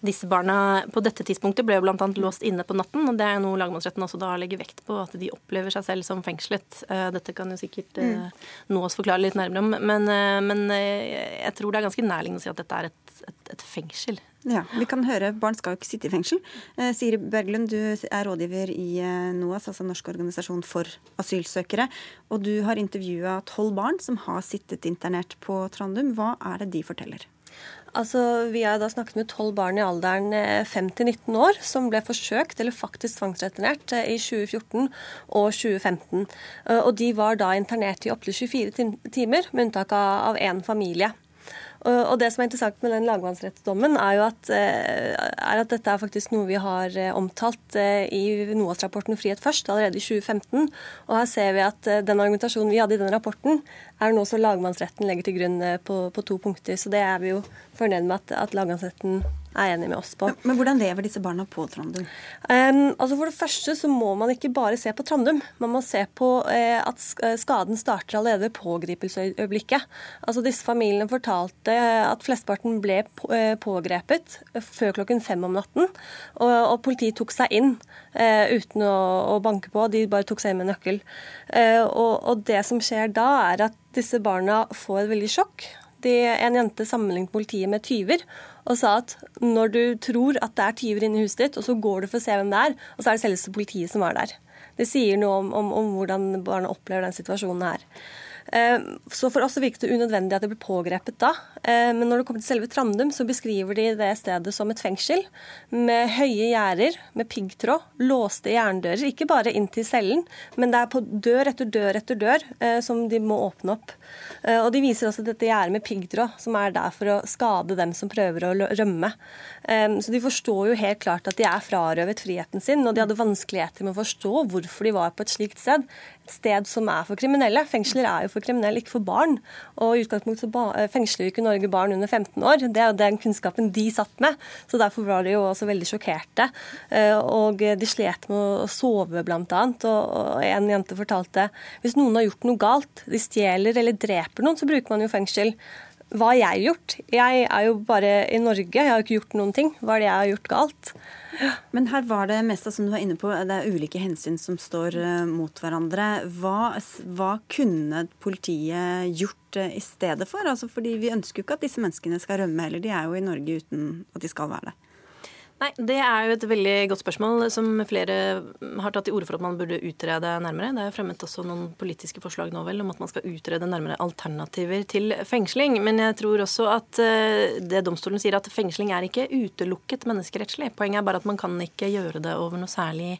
disse barna på dette tidspunktet ble bl.a. låst inne på natten, og det er noe lagmannsretten også da legger vekt på, at de opplever seg selv som fengslet. Eh, dette kan jo sikkert mm. nå oss forklare litt nærmere om, men, men jeg tror det er ganske nærliggende å si at dette er et, et, et fengsel. Ja, vi kan høre, Barn skal jo ikke sitte i fengsel. Eh, Siri Berglund, du er rådgiver i eh, NOAS, altså Norsk organisasjon for asylsøkere. Og du har intervjua tolv barn som har sittet internert på Trandum. Hva er det de forteller? Altså, Vi har da snakket med tolv barn i alderen 5 eh, 19 år som ble forsøkt eller faktisk tvangsreturnert i 2014 og 2015. Og de var da internert i opptil 24 timer, med unntak av én familie. Og det som er interessant med den lagmannsrettsdommen, er jo at, eh, er at, dette er faktisk noe vi har eh, omtalt eh, i NOAS-rapporten Frihet først allerede i 2015. Og her ser vi at den argumentasjonen vi hadde i den rapporten, er noe som lagmannsretten legger til grunn på, på to punkter. Så det er vi jo fornøyd med at, at lagmannsretten er enig med oss på. Men hvordan lever disse barna på Trandum? Um, altså For det første så må man ikke bare se på Trandum. Man må se på eh, at eh, skaden starter allerede ved pågripelsesøyeblikket. Altså Disse familiene fortalte at flesteparten ble eh, pågrepet før klokken fem om natten. Og, og politiet tok seg inn eh, uten å, å, banke på. De bare tok seg inn med nøkkel. Eh, og, og det som skjer da, er at disse barna får et veldig sjokk. En jente sammenlignet politiet med tyver og sa at når du tror at det er tyver inne i huset ditt, og så går du for å se hvem det er, og så er det selveste politiet som er der. Det sier noe om, om, om hvordan barna opplever den situasjonen her. Eh, så for oss virket det unødvendig at det ble pågrepet da. Eh, men når det kommer til selve Trandum, så beskriver de det stedet som et fengsel. Med høye gjerder, med piggtråd, låste jerndører. Ikke bare inn til cellen, men det er på dør etter dør etter dør eh, som de må åpne opp. Og De viser også dette gjerdet med piggtråd, som er der for å skade dem som prøver å rømme. Så de forstår jo helt klart at de er frarøvet friheten sin, og de hadde vanskeligheter med å forstå hvorfor de var på et slikt sted. Sted som er for kriminelle. Fengsler er jo for kriminelle, ikke for barn. Og i utgangspunktet så eh, fengsler jo ikke Norge barn under 15 år. Det er jo den kunnskapen de satt med. Så derfor var de jo også veldig sjokkerte. Eh, og de slet med å sove, blant annet. Og en jente fortalte hvis noen har gjort noe galt, de stjeler eller dreper noen, så bruker man jo fengsel. Hva har jeg gjort? Jeg er jo bare i Norge, jeg har jo ikke gjort noen ting. Hva er det jeg har gjort galt? Men her var det meste som du var inne på, det er ulike hensyn som står uh, mot hverandre. Hva, hva, kunne politiet gjort uh, i stedet for? Altså, fordi Vi ønsker jo ikke at disse menneskene skal rømme heller. De er jo i Norge uten at de skal være det. Nei, Det er jo et veldig godt spørsmål som flere har tatt til orde for at man burde utrede nærmere. Det er jo fremmet også noen politiske forslag nå vel om at man skal utrede nærmere alternativer til fengsling. Men jeg tror også at eh, det domstolen sier at fengsling er ikke utelukket menneskerettslig. Poenget er bare at man kan ikke gjøre det over noe særlig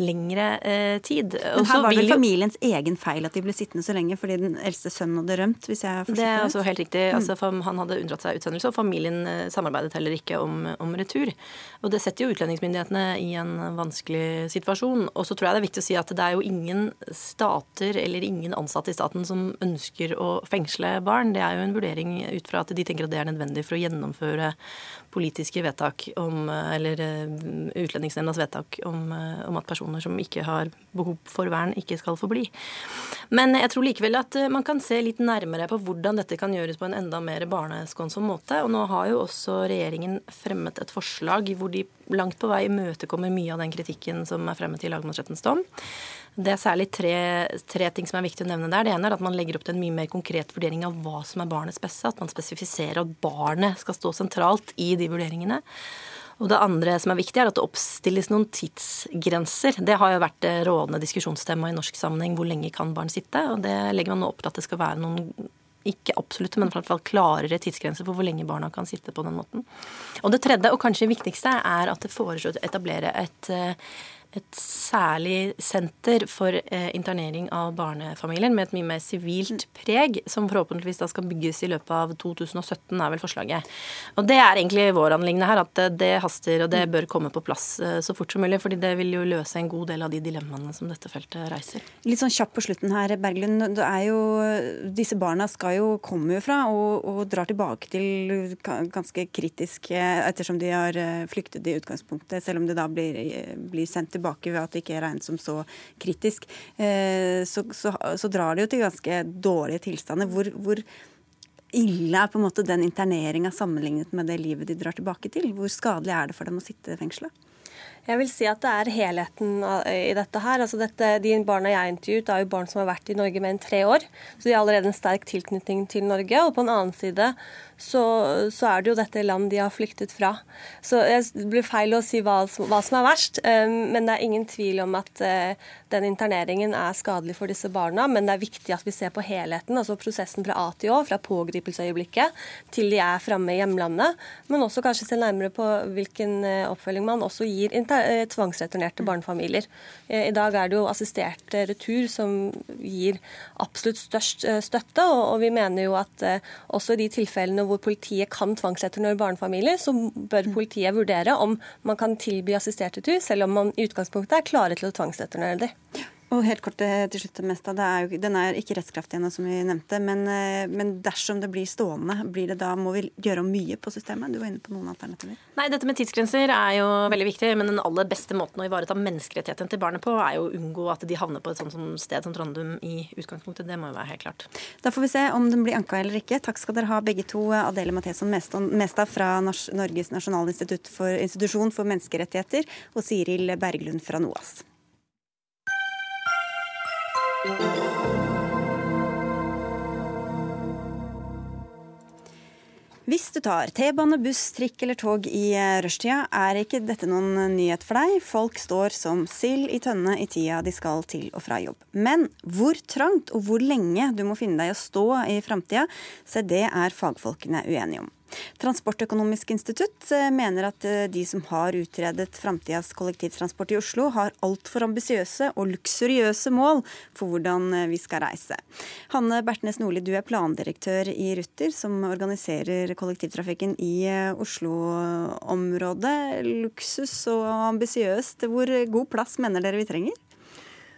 lengre eh, tid. Men her var det jo... familiens egen feil at de ble sittende så lenge fordi den eldste sønnen hadde rømt, hvis jeg har forstått det? Er altså helt riktig. Mm. Altså, han hadde unndratt seg utsendelse, og familien eh, samarbeidet heller ikke om, om retur. Og det setter jo utlendingsmyndighetene i en vanskelig situasjon. Og så tror jeg det er viktig å si at det er jo ingen stater eller ingen ansatte i staten som ønsker å fengsle barn. Det er jo en vurdering ut fra at de tenker at det er nødvendig for å gjennomføre politiske vedtak om, eller eh, Utlendingsnemndas vedtak om, eh, om, at personer som ikke har behov for vern, ikke skal få bli. Men jeg tror likevel at eh, man kan se litt nærmere på hvordan dette kan gjøres på en enda mer barneskånsom måte. Og nå har jo også regjeringen fremmet et forslag hvor de langt på vei imøtekommer mye av den kritikken som er fremmet i lagmannsrettens dom. Det er særlig tre, tre, ting som er viktig å nevne der. Det ene er at man legger opp til en mye mer konkret vurdering av hva som er barnets beste. At man spesifiserer at barnet skal stå sentralt i de vurderingene. Og det andre som er viktig, er at det oppstilles noen tidsgrenser. Det har jo vært det rådende diskusjonstema i norsk sammenheng. Hvor lenge kan barn sitte? Og det legger man nå opp til at det skal være noen ikke absolutte, men i hvert fall klarere tidsgrenser for hvor lenge barna kan sitte på den måten. Og det tredje, og kanskje viktigste, er at det foreslås å etablere et eh, et særlig senter for eh, internering av barnefamilier med et mye mer sivilt preg, som forhåpentligvis da skal bygges i løpet av 2017, er vel forslaget. Og Det er egentlig vår anliggende her, at det haster og det bør komme på plass eh, så fort som mulig. fordi det vil jo løse en god del av de dilemmaene som dette feltet reiser. Litt sånn kjapt på slutten her, Berglund. Det er jo, disse barna skal jo komme fra og, og drar tilbake til ganske kritisk eh, ettersom de har eh, flyktet i utgangspunktet, selv om det da blir, blir sendt tilbake tilbake ved at det ikke er regnet som så kritisk, eh, så, så, så drar det jo til ganske dårlige tilstander. Hvor, hvor ille er på en måte den interneringa sammenlignet med det livet de drar tilbake til? Hvor skadelig er det for dem å sitte i fengselet? Jeg vil si at det er helheten i dette her. Altså dette, de barna jeg intervjuet, er jo barn som har vært i Norge mer enn tre år. Så de har allerede en sterk tilknytning til Norge. Og på en annen side så, så, er det jo dette land de har flyktet fra. Så Det blir feil å si hva, hva, som er verst, eh, men det er ingen tvil om at eh, den interneringen er skadelig for disse barna. Men det er viktig at vi ser på helheten, altså prosessen fra A til Å, fra pågripelsesøyeblikket til de er framme i hjemlandet. Men også kanskje se nærmere på hvilken eh, oppfølging man også gir tvangsreturnerte barnefamilier. I dag er det jo assistert retur som gir absolutt størst støtte, og vi mener jo at også i de tilfellene hvor hvor politiet kan tvangsreturnere barnefamilier, så bør politiet vurdere om man kan tilby assistert retur, selv om man i utgangspunktet er klare til å tvangsreturnere dem. Og helt kort til slutt, Mesta. Er jo, den er ikke rettskraftig ennå, som vi nevnte. Men, eh, men, dersom det blir stående, blir det da, må vi gjøre mye på systemet? Du var inne på noen alternativer. Nei, dette med tidsgrenser er jo veldig viktig. Men den aller beste måten å ivareta menneskerettighetene til barnet på, er jo å unngå at de havner på et sånt sted som Trondheim i utgangspunktet. Det må jo være helt klart. Da får vi se om den blir anka eller ikke. Takk skal dere ha begge to. Adele Matheson Mestad fra Norges nasjonalinstitutt for institusjon for menneskerettigheter og Siril Berglund fra NOAS. Hvis du tar T-bane, buss, trikk eller tog i eh, rushtida, er ikke dette noen nyhet for deg. Folk står som sild i tønne i tida de skal til og fra jobb. Men hvor trangt og hvor lenge du må finne deg å stå i framtida, se det er fagfolkene uenige om. Transportøkonomisk institutt eh, mener at eh, de som har utredet framtidas kollektivtransport i Oslo, har altfor ambisiøse og luksuriøse mål for hvordan eh, vi skal reise. Hanne Bertnes Nordli, du er plandirektør i Ruter, som organiserer kollektivtrafikken i Oslo-området. Luksus og ambisiøst, hvor god plass mener dere vi trenger?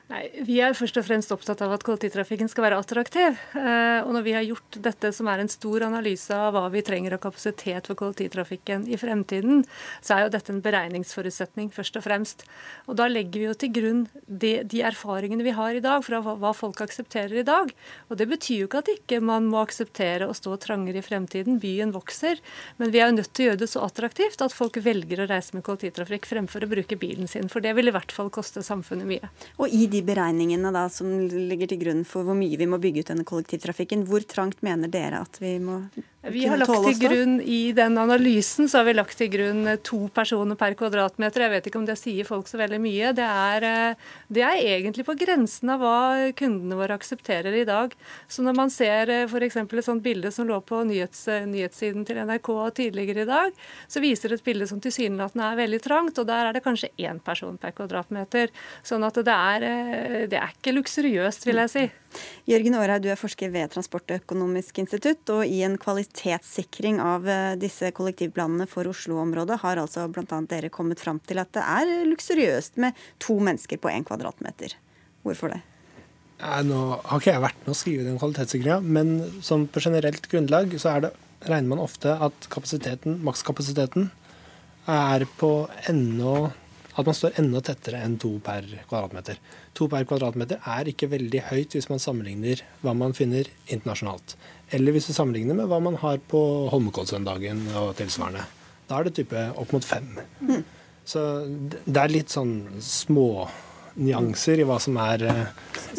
Nei, Vi er først og fremst opptatt av at kollektivtrafikken skal være attraktiv. Eh, og når vi har gjort dette, som er en stor analyse av hva vi trenger av kapasitet for kollektivtrafikken i fremtiden, så er jo dette en beregningsforutsetning, først og fremst. Og da legger vi jo til grunn de, de erfaringene vi har i dag, fra hva folk aksepterer i dag. Og det betyr jo ikke at ikke man må akseptere å stå trangere i fremtiden. Byen vokser. Men vi er jo nødt til å gjøre det så attraktivt at folk velger å reise med kollektivtrafikk fremfor å bruke bilen sin. For det vil i hvert fall koste samfunnet mye. Og i de beregningene da, som ligger til grunn for hvor mye vi må bygge ut denne kollektivtrafikken, hvor trangt mener dere at vi må vi har lagt til grunn I den analysen så har vi lagt til grunn to personer per kvadratmeter. Jeg vet ikke om det sier folk så veldig mye. Det er, eh, det er egentlig på grensen av hva kundene våre aksepterer i dag. Så når man ser eh, f.eks. et sånt bilde som lå på nyhets, eh, nyhetssiden til NRK tidligere i dag, så viser det et bilde som tilsynelatende er veldig trangt, og der er det kanskje én person per kvadratmeter. Sånn at det er, det er ikke luksuriøst, vil jeg si. Jørgen Aarhaug, du er forsker ved Transportøkonomisk institutt, og i en kvalitetssikring av eh, disse kollektivplanene for Oslo-området har altså bl.a. dere kommet fram til at det er luksuriøst med to mennesker på én kvadratmeter. Hvorfor det? Ja, nå har ikke jeg vært med å skrive den kvalitetssikringa, men som på generelt grunnlag så det, regner man ofte at kapasiteten, makskapasiteten er på enda at man står enda tettere enn to per kvadratmeter. To per kvadratmeter er ikke veldig høyt hvis man sammenligner hva man finner internasjonalt. Eller hvis du sammenligner med hva man har på Holmenkollsøndagen og tilsvarende. Da er det type opp mot fem. Mm. Så det er litt sånn små nyanser i hva som er uh,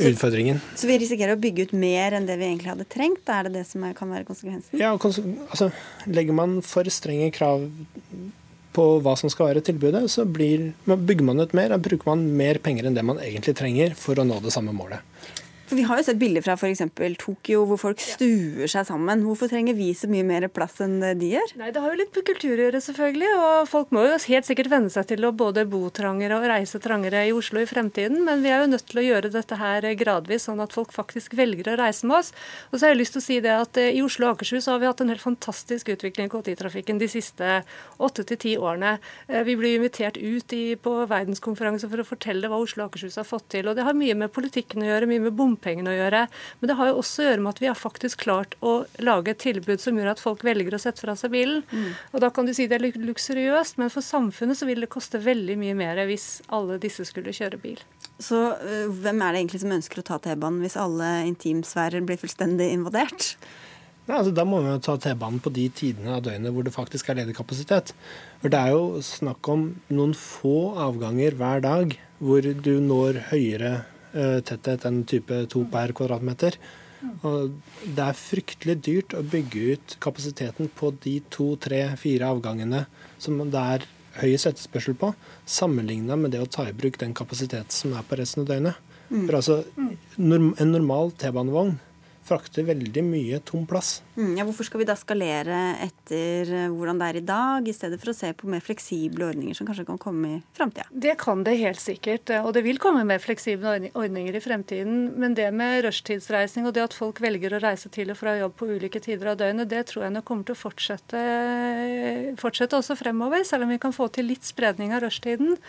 utfordringen. Så, så, vi risikerer å bygge ut mer enn det vi egentlig hadde trengt? Er det det som er, kan være konsekvensen? Ja, altså, Legger man for strenge krav på hva som skal være tilbudet, så blir, bygger man ut mer og bruker man mer penger enn det man egentlig trenger for å nå det samme målet. For Vi har jo sett bilder fra f.eks. Tokyo hvor folk stuer seg sammen. Hvorfor trenger vi så mye mer plass enn de gjør? Nei, Det har jo litt med kultur å gjøre, selvfølgelig. Og folk må jo helt sikkert venne seg til å både bo trangere og reise trangere i Oslo i fremtiden. Men vi er jo nødt til å gjøre dette her gradvis, sånn at folk faktisk velger å reise med oss. Og så har jeg lyst til å si det at eh, i Oslo og Akershus har vi hatt en helt fantastisk utvikling i kollektivtrafikken de siste åtte til ti årene. Eh, vi blir invitert ut i, på verdenskonferanse for å fortelle hva Oslo og Akershus har fått til. Og det har mye med politikken å gjøre, mye med bom bompengene å gjøre. Men det har jo også å gjøre med at vi har faktisk klart å lage et tilbud som gjør at folk velger å sette fra seg bilen. Mm. Og da kan du si det er luksuriøst, men for samfunnet så vil det koste veldig mye mer hvis alle disse skulle kjøre bil. Så uh, hvem er det egentlig som ønsker å ta T-banen hvis alle intimsfærer blir fullstendig invadert? Nei, altså, da må vi jo ta T-banen på de tidene av døgnet hvor det faktisk er ledig kapasitet. For Det er jo snakk om noen få avganger hver dag hvor du når høyere Eh, tetthet enn type 2 per kvadratmeter. Og det er fryktelig dyrt å bygge ut kapasiteten på de to, tre, fire avgangene som det er høyest etterspørsel på, sammenligna med det å ta i bruk den kapasiteten som er på resten av døgnet. Mm. For altså, En normal T-banevogn frakter veldig mye tom plass. Mm, ja, hvorfor skal vi da skalere etter eh, hvordan det er i dag, i stedet for å se på mer fleksible ordninger som kanskje kan komme i framtida? Det kan det helt sikkert, og det vil komme mer fleksible ordninger i fremtiden. Men det med rushtidsreising og det at folk velger å reise til og fra jobb på ulike tider av døgnet, det tror jeg nok kommer til å fortsette, fortsette også fremover, selv om vi kan få til litt spredning av rushtiden.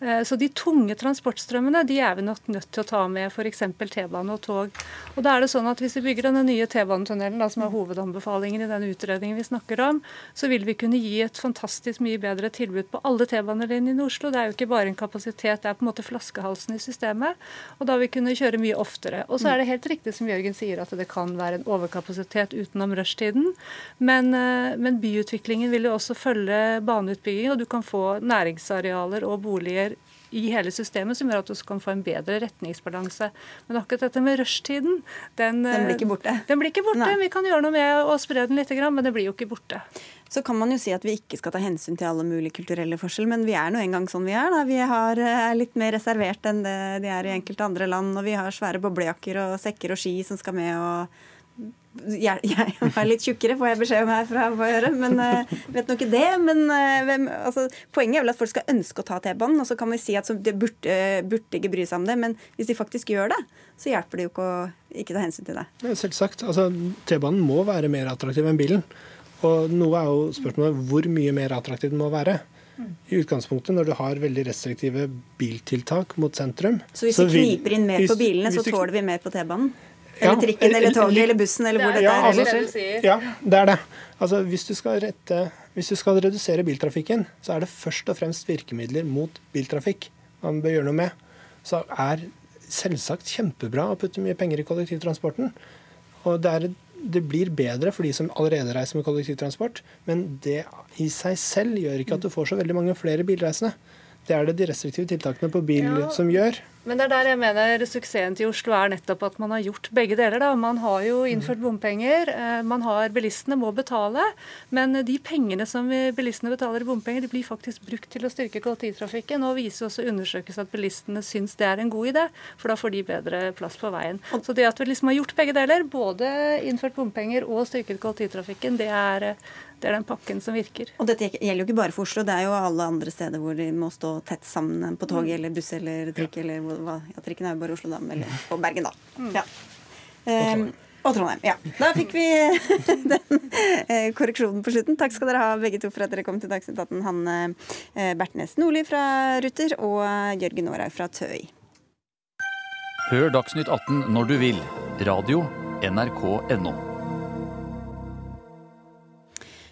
Eh, så de tunge transportstrømmene de er vi nok nødt til å ta med f.eks. T-bane og tog. Og da er det sånn at Hvis vi bygger denne nye T-banetunnelen, som er hovedanbefalingen i den utredningen vi snakker om, så vil vi kunne gi et fantastisk mye bedre tilbud på alle T-banelinjene i Oslo. Det er jo ikke bare en kapasitet, det er på en måte flaskehalsen i systemet. Og da vil vi kunne kjøre mye oftere. Og så er det helt riktig som Jørgen sier, at det kan være en overkapasitet utenom rushtiden. Men, eh, men byutviklingen vil jo også følge baneutbygging, og du kan få næringsarealer og boliger i hele systemet som gjør at du kan få en bedre retningsbalanse. Men akkurat dette med rushtiden Den, den blir ikke borte? Den blir ikke borte. Vi kan gjøre noe med å spre den litt, men det blir jo ikke borte. Så kan man jo si at vi ikke skal ta hensyn til alle mulige kulturelle forskjeller, men vi er nå engang sånn vi er. da. Vi har, er litt mer reservert enn det de er i enkelte andre land. Og vi har svære boblejakker og sekker og ski som skal med. og jeg, jeg, er litt tjukkere, får jeg beskjed om her fra gjøre, men uh, vet nå ikke det. Men uh, hvem, altså, poenget er vel at folk skal ønske å ta T-banen, og så kan vi si at de burde, burde, ikke bry seg om det. Men hvis de faktisk gjør det, så hjelper det jo ikke å ikke ta hensyn til det. Selvsagt. Altså, T-banen må være mer attraktiv enn bilen. Og noe er jo spørsmålet hvor mye mer attraktiv den må være. i utgangspunktet når du har veldig restriktive biltiltak mot sentrum. Så hvis vi kniper inn mer på bilene, så tåler vi mer på T-banen? Ja, Eller trikken eller toget eller bussen eller hvor det ja, er? altså? Ja, det er det. Altså, hvis, du skal rette, hvis du skal redusere biltrafikken, så er det først og fremst virkemidler mot biltrafikk man bør gjøre noe med. Så er selvsagt kjempebra å putte mye penger i kollektivtransporten. Og det, er, det blir bedre for de som allerede reiser med kollektivtransport, men det i seg selv gjør ikke at du får så veldig mange flere bilreisende. Det er det de restriktive tiltakene på bil Ja. som gjør. Men det er der jeg mener suksessen til Oslo er nettopp at man har gjort begge deler. da. Man har jo innført bompenger, eh, man har bilistene må betale. Men de pengene som bilistene betaler i bompenger, de blir faktisk brukt til å styrke kollektivtrafikken. Og viser også undersøkelser at bilistene syns det er en god idé, for da får de bedre plass på veien. Så det at vi liksom har gjort begge deler, både innført bompenger og styrket kollektivtrafikken, det er, eh, det er den pakken som virker. Og dette gjelder jo ikke bare for Oslo, det er jo alle andre steder hvor de må stå tett sammen på tog eller buss eller trikk eller hva, ja, trikken er jo bare Oslo, da, eller på Bergen, da. Ja. Um, og Trondheim. Ja. Da fikk vi *laughs* den eh, korreksjonen på slutten. Takk skal dere ha begge to for at dere kom til Dagsnytt 18. Hanne eh, Bertnes Nordli fra Ruter og Jørgen Aarhaug fra TØI. Hør Dagsnytt 18 når du vil. Radio NRK.no.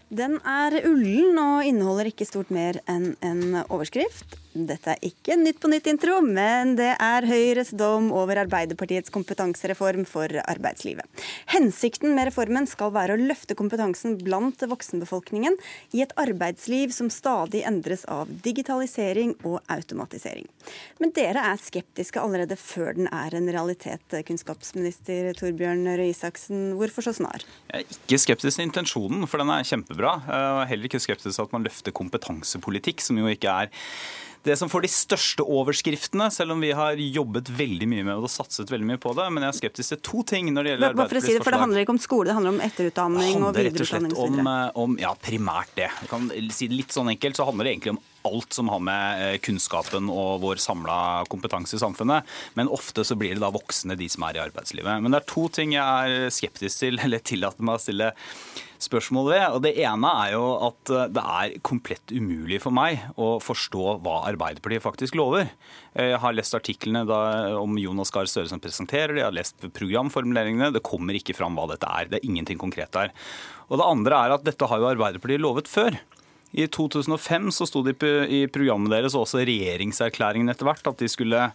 Den er ullen og inneholder ikke stort mer enn en overskrift. Dette er ikke en Nytt på nytt-intro, men det er Høyres dom over Arbeiderpartiets kompetansereform for arbeidslivet. Hensikten med reformen skal være å løfte kompetansen blant voksenbefolkningen i et arbeidsliv som stadig endres av digitalisering og automatisering. Men dere er skeptiske allerede før den er en realitet, kunnskapsminister Torbjørn Røe Isaksen. Hvorfor så snar? Jeg er ikke skeptisk til intensjonen, for den er kjempebra. Jeg er heller ikke skeptisk til at man løfter kompetansepolitikk, som jo ikke er det som får de største overskriftene, selv om vi har jobbet veldig mye med det og satset veldig mye på det. Men jeg er skeptisk til to ting når det gjelder Arbeiderpartiets si det, for Det handler ikke om skole, det handler om etterutdanning og handler rett og slett videreutdanning om, eh, om ja, primært det. Jeg kan si det litt sånn enkelt, så handler det egentlig om alt som har med eh, kunnskapen og vår samla kompetanse i samfunnet. Men ofte så blir det da voksne, de som er i arbeidslivet. Men det er to ting jeg er skeptisk til, *laughs* eller tillater meg å stille spørsmål ved. Og Det ene er jo at eh, det er komplett umulig for meg å forstå hva Arbeiderpartiet faktisk lover. Eh, Jeg har lest artiklene om Jonas Gahr Støre som presenterer det, jeg har lest programformuleringene. Det kommer ikke fram hva dette er. Det er ingenting konkret der. Og Det andre er at dette har jo Arbeiderpartiet lovet før. I 2005 så sto det i programmet deres og også regjeringserklæringen etter hvert at de skulle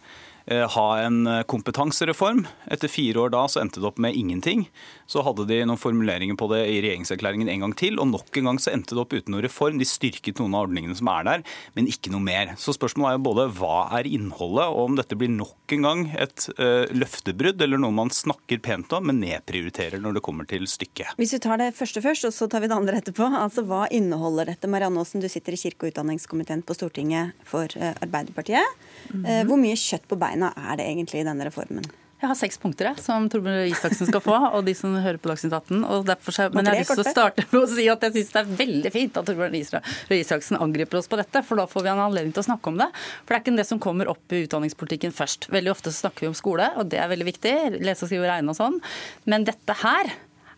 ha en kompetansereform. Etter fire år da så endte det opp med ingenting. Så hadde de noen formuleringer på det i regjeringserklæringen en gang til, og nok en gang så endte det opp uten noen reform. De styrket noen av ordningene som er der, men ikke noe mer. Så spørsmålet er jo både hva er innholdet, og om dette blir nok en gang et uh, løftebrudd, eller noe man snakker pent om, men nedprioriterer når det kommer til stykket. Hvis vi tar det første først, og så tar vi det andre etterpå. Altså, Hva inneholder dette? Marianne Aasen, du sitter i kirke- og utdanningskomiteen på Stortinget for uh, Arbeiderpartiet. Eh, Hvor mye kjøtt på beina er det egentlig i denne reformen? Jeg har seks punkter jeg, som Torbjørn Isaksen skal få, og de som hører på Dagsnytt 18. Og derfor, men jeg har lyst til å starte med å si at jeg syns det er veldig fint at Torbjørn Røe Isaksen angriper oss på dette, for da får vi en anledning til å snakke om det. For det er ikke det som kommer opp i utdanningspolitikken først. Veldig ofte så snakker vi om skole, og det er veldig viktig. Lese, skrive regne og sånn. Men dette her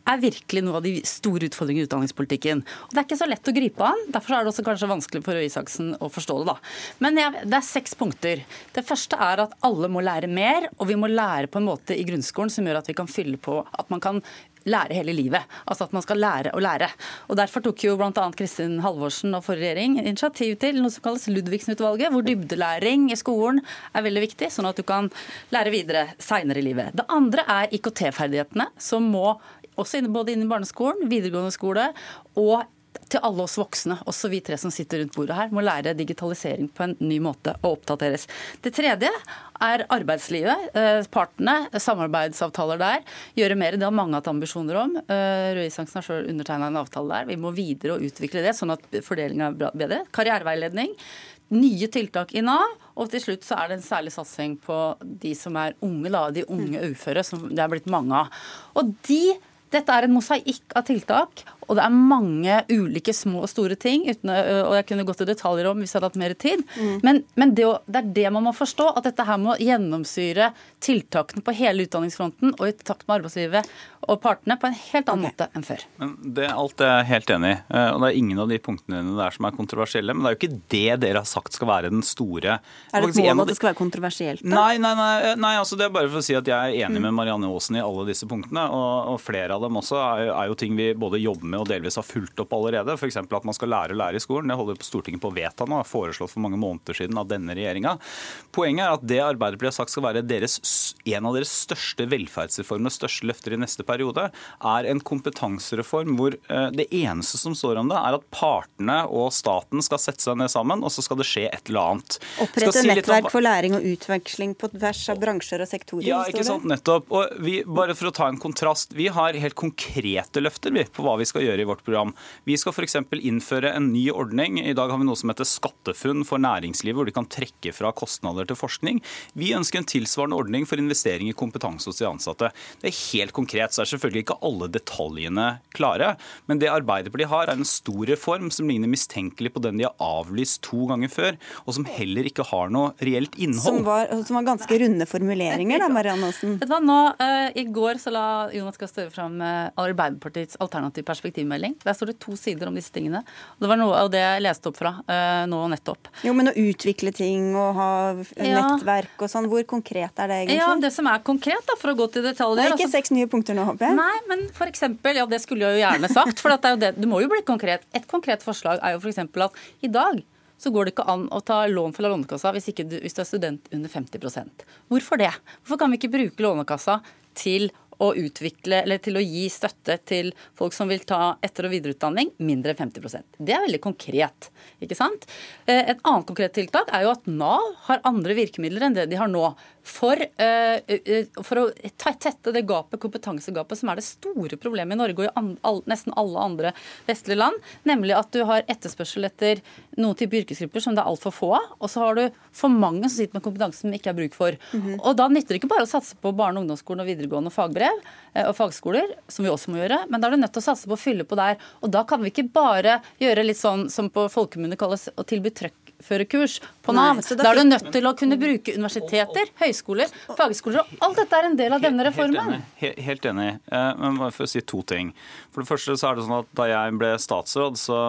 er virkelig noe av de store utfordringene i utdanningspolitikken. Og Det er ikke så lett å gripe an. Derfor er det også kanskje vanskelig for Røe Isaksen å forstå det. da. Men jeg, det er seks punkter. Det første er at alle må lære mer, og vi må lære på en måte i grunnskolen som gjør at vi kan fylle på at man kan lære hele livet. Altså at man skal lære å lære. Og Derfor tok jo bl.a. Kristin Halvorsen og forrige regjering initiativ til noe som kalles Ludvigsen-utvalget, hvor dybdelæring i skolen er veldig viktig, sånn at du kan lære videre seinere i livet. Det andre er IKT-ferdighetene, som må også inne, både inne i barneskolen, videregående skole og til alle oss voksne, også vi tre som sitter rundt bordet her, må lære digitalisering på en ny måte og oppdateres. Det tredje er arbeidslivet. Eh, Partene, samarbeidsavtaler der. Gjøre mer. Det har mange hatt ambisjoner om. Eh, Røe Isaksen har selv undertegna en avtale der. Vi må videre og utvikle det, sånn at fordelinga er bedre. Karriereveiledning. Nye tiltak i Nav. Og til slutt så er det en særlig satsing på de som er unge, da, de unge uføre, som det er blitt mange av. Og de Dette er en mosaikk av tiltak. Og det er mange ulike små og store ting, uten, og jeg kunne gått i detaljer om hvis jeg hadde hatt mer tid. Mm. Men, men det, det, er det man må forstå, at dette her må gjennomsyre tiltakene på hele utdanningsfronten og i takt med arbeidslivet og partene på en helt annen okay. måte enn før. Men det, Alt er jeg helt enig i. Eh, og Det er ingen av de punktene der som er kontroversielle. Men det er jo ikke det dere har sagt skal være den store Er det et mål at det skal være kontroversielt? Da? Nei, nei, nei, nei, altså det er bare for å si at jeg er enig mm. med Marianne Aasen i alle disse punktene. Og, og flere av dem også er, er, jo ting vi både jobber med og delvis har fulgt opp allerede. F.eks. at man skal lære å lære i skolen. Det holder på Stortinget på å vedta nå, foreslått for mange måneder siden av denne regjeringa. Poenget er at det Arbeiderpartiet har sagt skal være deres, en av deres største velferdsreformer største løfter i neste periode, er en kompetansereform hvor eh, det eneste som står om det, er at partene og staten skal sette seg ned sammen, og så skal det skje et eller annet. Opprette si nettverk for læring og utveksling på tvers av bransjer og sektorer. Ja, ikke sant, nettopp. Og vi, bare for å ta en kontrast. Vi har helt konkrete løfter på hva vi skal gjøre i vårt program. Vi skal f.eks. innføre en ny ordning. I dag har vi noe som heter SkatteFUNN for næringslivet, hvor de kan trekke fra kostnader til forskning. Vi ønsker en tilsvarende ordning for investering i kompetanse hos de ansatte. Det er helt konkret. så er selvfølgelig ikke alle detaljene klare. Men det Arbeiderpartiet har, er en stor reform som ligner mistenkelig på den de har avlyst to ganger før, og som heller ikke har noe reelt innhold. Som var, som var ganske runde formuleringer, da, Marianne Aasen? Uh, I går så la Jonas Gahr Støre fram uh, Arbeiderpartiets alternativ perspektivmelding. Der står det to sider om disse tingene. Og det var noe av det jeg leste opp fra uh, nå nettopp. Jo, Men å utvikle ting og ha ja. nettverk og sånn, hvor konkret er det egentlig? Ja, Det som er konkret, da, for å gå til detaljer Det er ikke altså, seks nye punkter nå, håper jeg? Nei, men eksempel, ja det skulle jeg jo gjerne sagt. For det, det, du må jo bli konkret. Et konkret forslag er jo f.eks. at i dag så går det ikke an å ta lån fra Lånekassa hvis, du, hvis du er student under 50% Hvorfor det? Hvorfor kan vi ikke bruke Lånekassa til å utvikle, eller til å gi støtte til folk som vil ta etter- og videreutdanning, mindre enn 50% Det er veldig konkret. ikke sant? Eh, et annet konkret tiltak er jo at Nav har andre virkemidler enn det de har nå for, uh, for å tette det gapet, kompetansegapet som er det store problemet i Norge og i an, all, nesten alle andre vestlige land. Nemlig at du har etterspørsel etter noen type yrkesgrupper som det er altfor få av. Og så har du for mange som sitter med kompetanse som ikke er bruk for. Mm -hmm. Og da nytter det ikke bare å satse på barne- og ungdomsskolen og videregående fagbrev uh, og fagskoler, som vi også må gjøre, men da er du nødt til å satse på å fylle på der. Og da kan vi ikke bare gjøre litt sånn som på folkemunne kalles å tilby trøkk gjennomførekurs på Nav. Nei, da er du nødt til å kunne bruke universiteter, høyskoler, fagskoler. og Alt dette er en del av denne reformen. Helt enig. Helt enig. Eh, men bare for å si to ting. For det første så er det sånn at Da jeg ble statsråd, så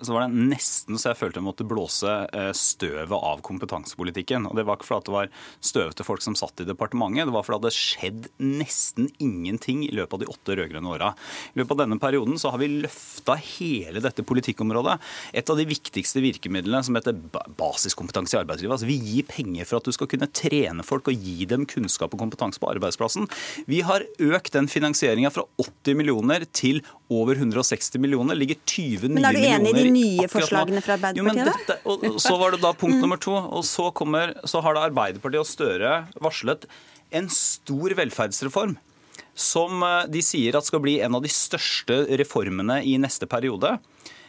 så var det nesten så jeg følte jeg måtte blåse eh, støvet av kompetansepolitikken. Og Det var ikke fordi det var støvete folk som satt i departementet, det var fordi det hadde skjedd nesten ingenting i løpet av de åtte rød-grønne åra. I løpet av denne perioden så har vi løfta hele dette politikkområdet. Et av de viktigste virkemidlene som heter basiskompetanse i arbeidslivet. Altså Vi gir penger for at du skal kunne trene folk og gi dem kunnskap og kompetanse på arbeidsplassen. Vi har økt den finansieringa fra 80 millioner til over 160 millioner. Ligger 20 nye millioner nye forslagene fra Arbeiderpartiet? Jo, dette, og så var det da punkt *laughs* nummer to. Og så, kommer, så har da Arbeiderpartiet og Støre varslet en stor velferdsreform. Som eh, de sier at skal bli en av de største reformene i neste periode.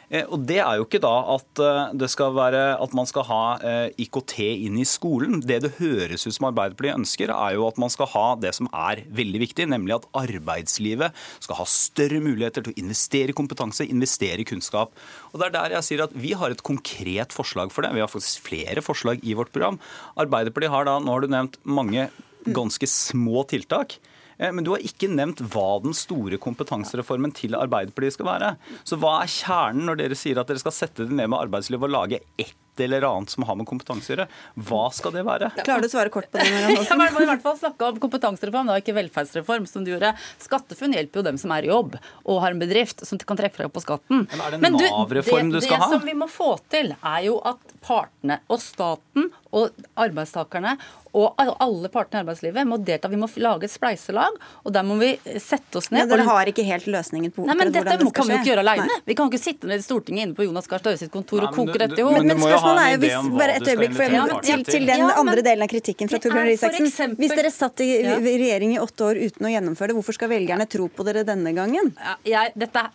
Eh, og Det er jo ikke da at, eh, det skal være, at man skal ha eh, IKT inn i skolen. Det det høres ut som Arbeiderpartiet ønsker, er jo at man skal ha det som er veldig viktig, nemlig at arbeidslivet skal ha større muligheter til å investere i kompetanse, investere i kunnskap. Og det er der jeg sier at Vi har et konkret forslag for det. Vi har faktisk flere forslag i vårt program. Arbeiderpartiet har da, nå har du nevnt mange ganske små tiltak. Eh, men du har ikke nevnt hva den store kompetansereformen til Arbeiderpartiet skal være. Så hva er kjernen når dere sier at dere skal sette det ned med arbeidslivet og lage ett eller annet som har med kompetanse å gjøre. Hva skal det være? Klarer du å svare kort på det? *laughs* Jeg må i hvert fall snakke om kompetansereform, da, ikke velferdsreform, som du gjorde. SkatteFUNN hjelper jo dem som er i jobb og har en bedrift som kan trekke fra på skatten. Men er det en Nav-reform du, skal ha? Det som vi må få til, er jo at partene og staten og arbeidstakerne og alle partene i arbeidslivet må delta. Vi må lage et spleiselag, og der må vi sette oss ned. Men dere har ikke helt løsningen på Nei, men dette det kan vi jo ikke gjøre alene. Vi kan ikke sitte ned i Stortinget inne på Jonas Gahr Støre sitt kontor og koke dette i hop. Men, men spørsmålet er jo hvis, bare et øyeblikk for, ja, til, til, den ja, andre delen av kritikken fra Torbjørn Røe Hvis dere satt i ja. regjering i åtte år uten å gjennomføre det, hvorfor skal velgerne tro på dere denne gangen? Jeg, dette,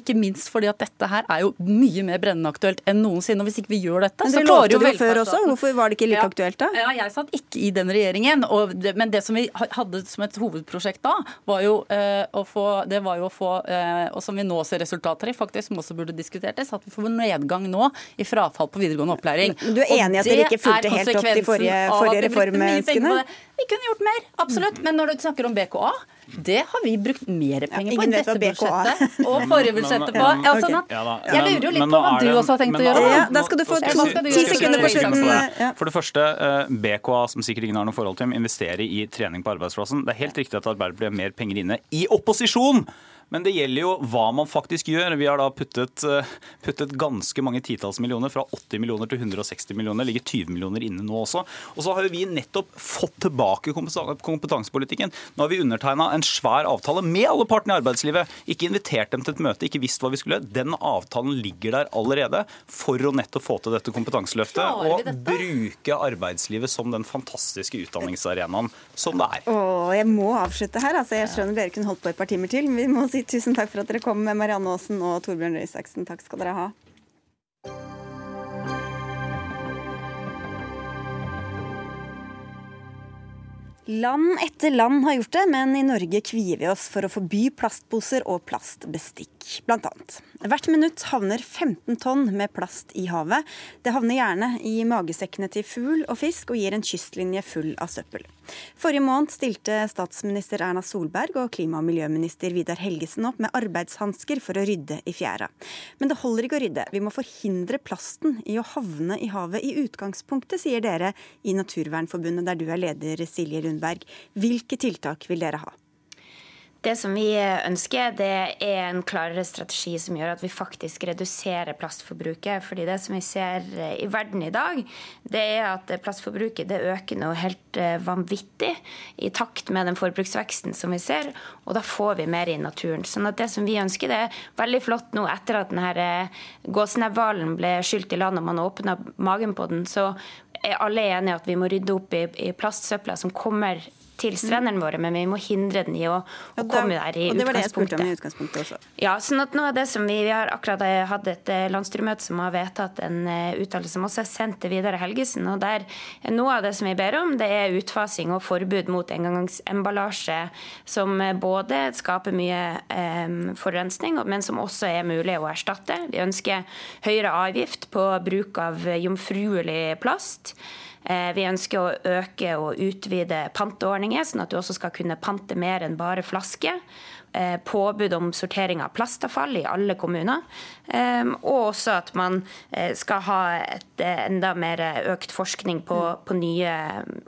ikke minst fordi at dette her er jo mye mer brennende aktuelt enn noensinne. Og hvis ikke vi gjør dette, men så klarer jo velferdsstaten Hvorfor var det ikke like aktuelt da? Ja, jeg satt ikke i den regjeringen. Det, men det som vi hadde som et hovedprosjekt da, var jo uh, å få det var jo å få, uh, og som vi nå ser resultater i, faktisk som også burde diskutertes, at vi får nedgang nå i frafall på videregående opplæring. Du er enig i at dere ikke fulgte helt opp de forrige, forrige reformønskene? Vi kunne gjort mer, absolutt. Men når du snakker om BKA, det har vi brukt mer penger på i dette budsjettet *laughs* og forrige budsjettet på. Ja, sånn at, jeg lurer jo litt på hva du også har tenkt å gjøre. Ja, da skal du få ti sekunder på slutten. For det første, eh, BKA, som sikkert ingen har noe forhold til, investerer i trening på arbeidsplassen. Det er helt riktig at Arbeiderpartiet har mer penger inne i opposisjon! Men det gjelder jo hva man faktisk gjør. Vi har da puttet, eh, puttet ganske mange titalls millioner, fra 80 millioner til 160 millioner. Ligger 20 millioner inne nå også. Og så har jo vi nettopp fått tilbake kompetansepolitikken. Nå har vi undertegna en svær avtale med alle partene i arbeidslivet. Ikke invitert dem til et møte, ikke visst hva vi skulle. Den avtalen ligger der allerede for å nettopp få til dette kompetanseløftet. Og bruke arbeidslivet som den fantastiske utdanningsarenaen som det er. Åh, jeg må avslutte her. Altså, jeg skjønner dere kunne holdt på et par timer til. men vi må si tusen takk for at dere kom, med Marianne Aasen og Torbjørn Røe Isaksen. Takk skal dere ha. Land etter land har gjort det, men i Norge kvier vi oss for å forby plastposer og plastbestikk, blant annet. Hvert minutt havner 15 tonn med plast i havet. Det havner gjerne i magesekkene til fugl og fisk, og gir en kystlinje full av søppel. Forrige måned stilte statsminister Erna Solberg og klima- og miljøminister Vidar Helgesen opp med arbeidshansker for å rydde i fjæra. Men det holder ikke å rydde, vi må forhindre plasten i å havne i havet i utgangspunktet, sier dere i Naturvernforbundet, der du er leder, Silje Lund Sundberg. Hvilke tiltak vil dere ha? Det som vi ønsker, det er en klarere strategi som gjør at vi faktisk reduserer plastforbruket. Fordi det som vi ser i verden i dag, det er at plastforbruket det øker noe helt eh, vanvittig i takt med den forbruksveksten som vi ser. Og da får vi mer i naturen. Sånn at det som vi ønsker, det er veldig flott nå etter at denne gåsnebbhvalen ble skylt i land og man åpna magen på den, så er alle enige at vi må rydde opp i, i plastsøpla som kommer til strendene våre, men vi må hindre den i å, å komme der i utgangspunktet. Og det var det jeg spurte om i utgangspunktet også. Ja, sånn at noe av det som Vi, vi har akkurat hatt et eh, landsstyremøte som har vedtatt en uh, uttalelse som også er sendt til Vidar Helgesen. og der Noe av det som vi ber om, det er utfasing og forbud mot engangsemballasje, som både skaper mye eh, forurensning, men som også er mulig å erstatte. Vi ønsker høyere avgift på bruk av jomfruelig plast. Eh, vi ønsker å øke og utvide panteordninger, sånn at du også skal kunne pante mer enn bare flasker. Eh, påbud om sortering av plastavfall i alle kommuner. Eh, og også at man skal ha et enda mer økt forskning på, på nye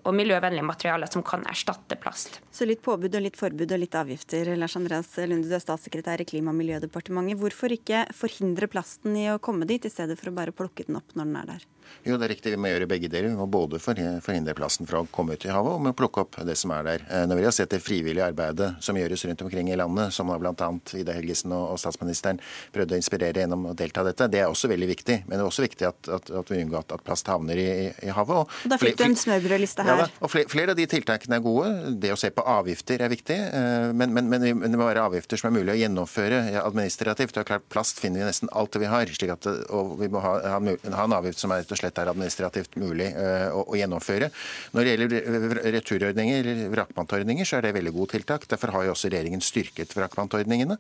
og miljøvennlige materialer som kan erstatte plast. Så litt påbud og litt forbud og litt avgifter. Lars Andreas Lunde, du er statssekretær i Klima- og miljødepartementet. Hvorfor ikke forhindre plasten i å komme dit, i stedet for å bare plukke den opp når den er der? Jo, det er riktig. Vi må gjøre begge deler. Vi må både forhindre plasten fra å komme ut i havet, og vi må plukke opp det som er der. Eh, når vi har sett det frivillige arbeidet som gjøres rundt omkring i landet, som bl.a. Ida Helgesen og statsministeren prøvde å inspirere gjennom å delta i dette, det er også veldig viktig. Men det er også viktig at, at, at vi unngår at, plast havner i, i havet. Og da fikk du en smørbrødliste her. Ja, og flere, flere, av de tiltakene er gode. Det å se på avgifter er viktig. Eh, men, men, men, det må være avgifter som er mulig å gjennomføre administrativt. Og klart, Plast finner vi nesten alt det vi har. slik at, og vi må ha, ha, ha en avgift som er og slett er administrativt mulig eh, å, å gjennomføre. Når det gjelder returordninger eller vrakpantordninger, så er det veldig gode tiltak. Derfor har jo også regjeringen styrket vrakpantordningene.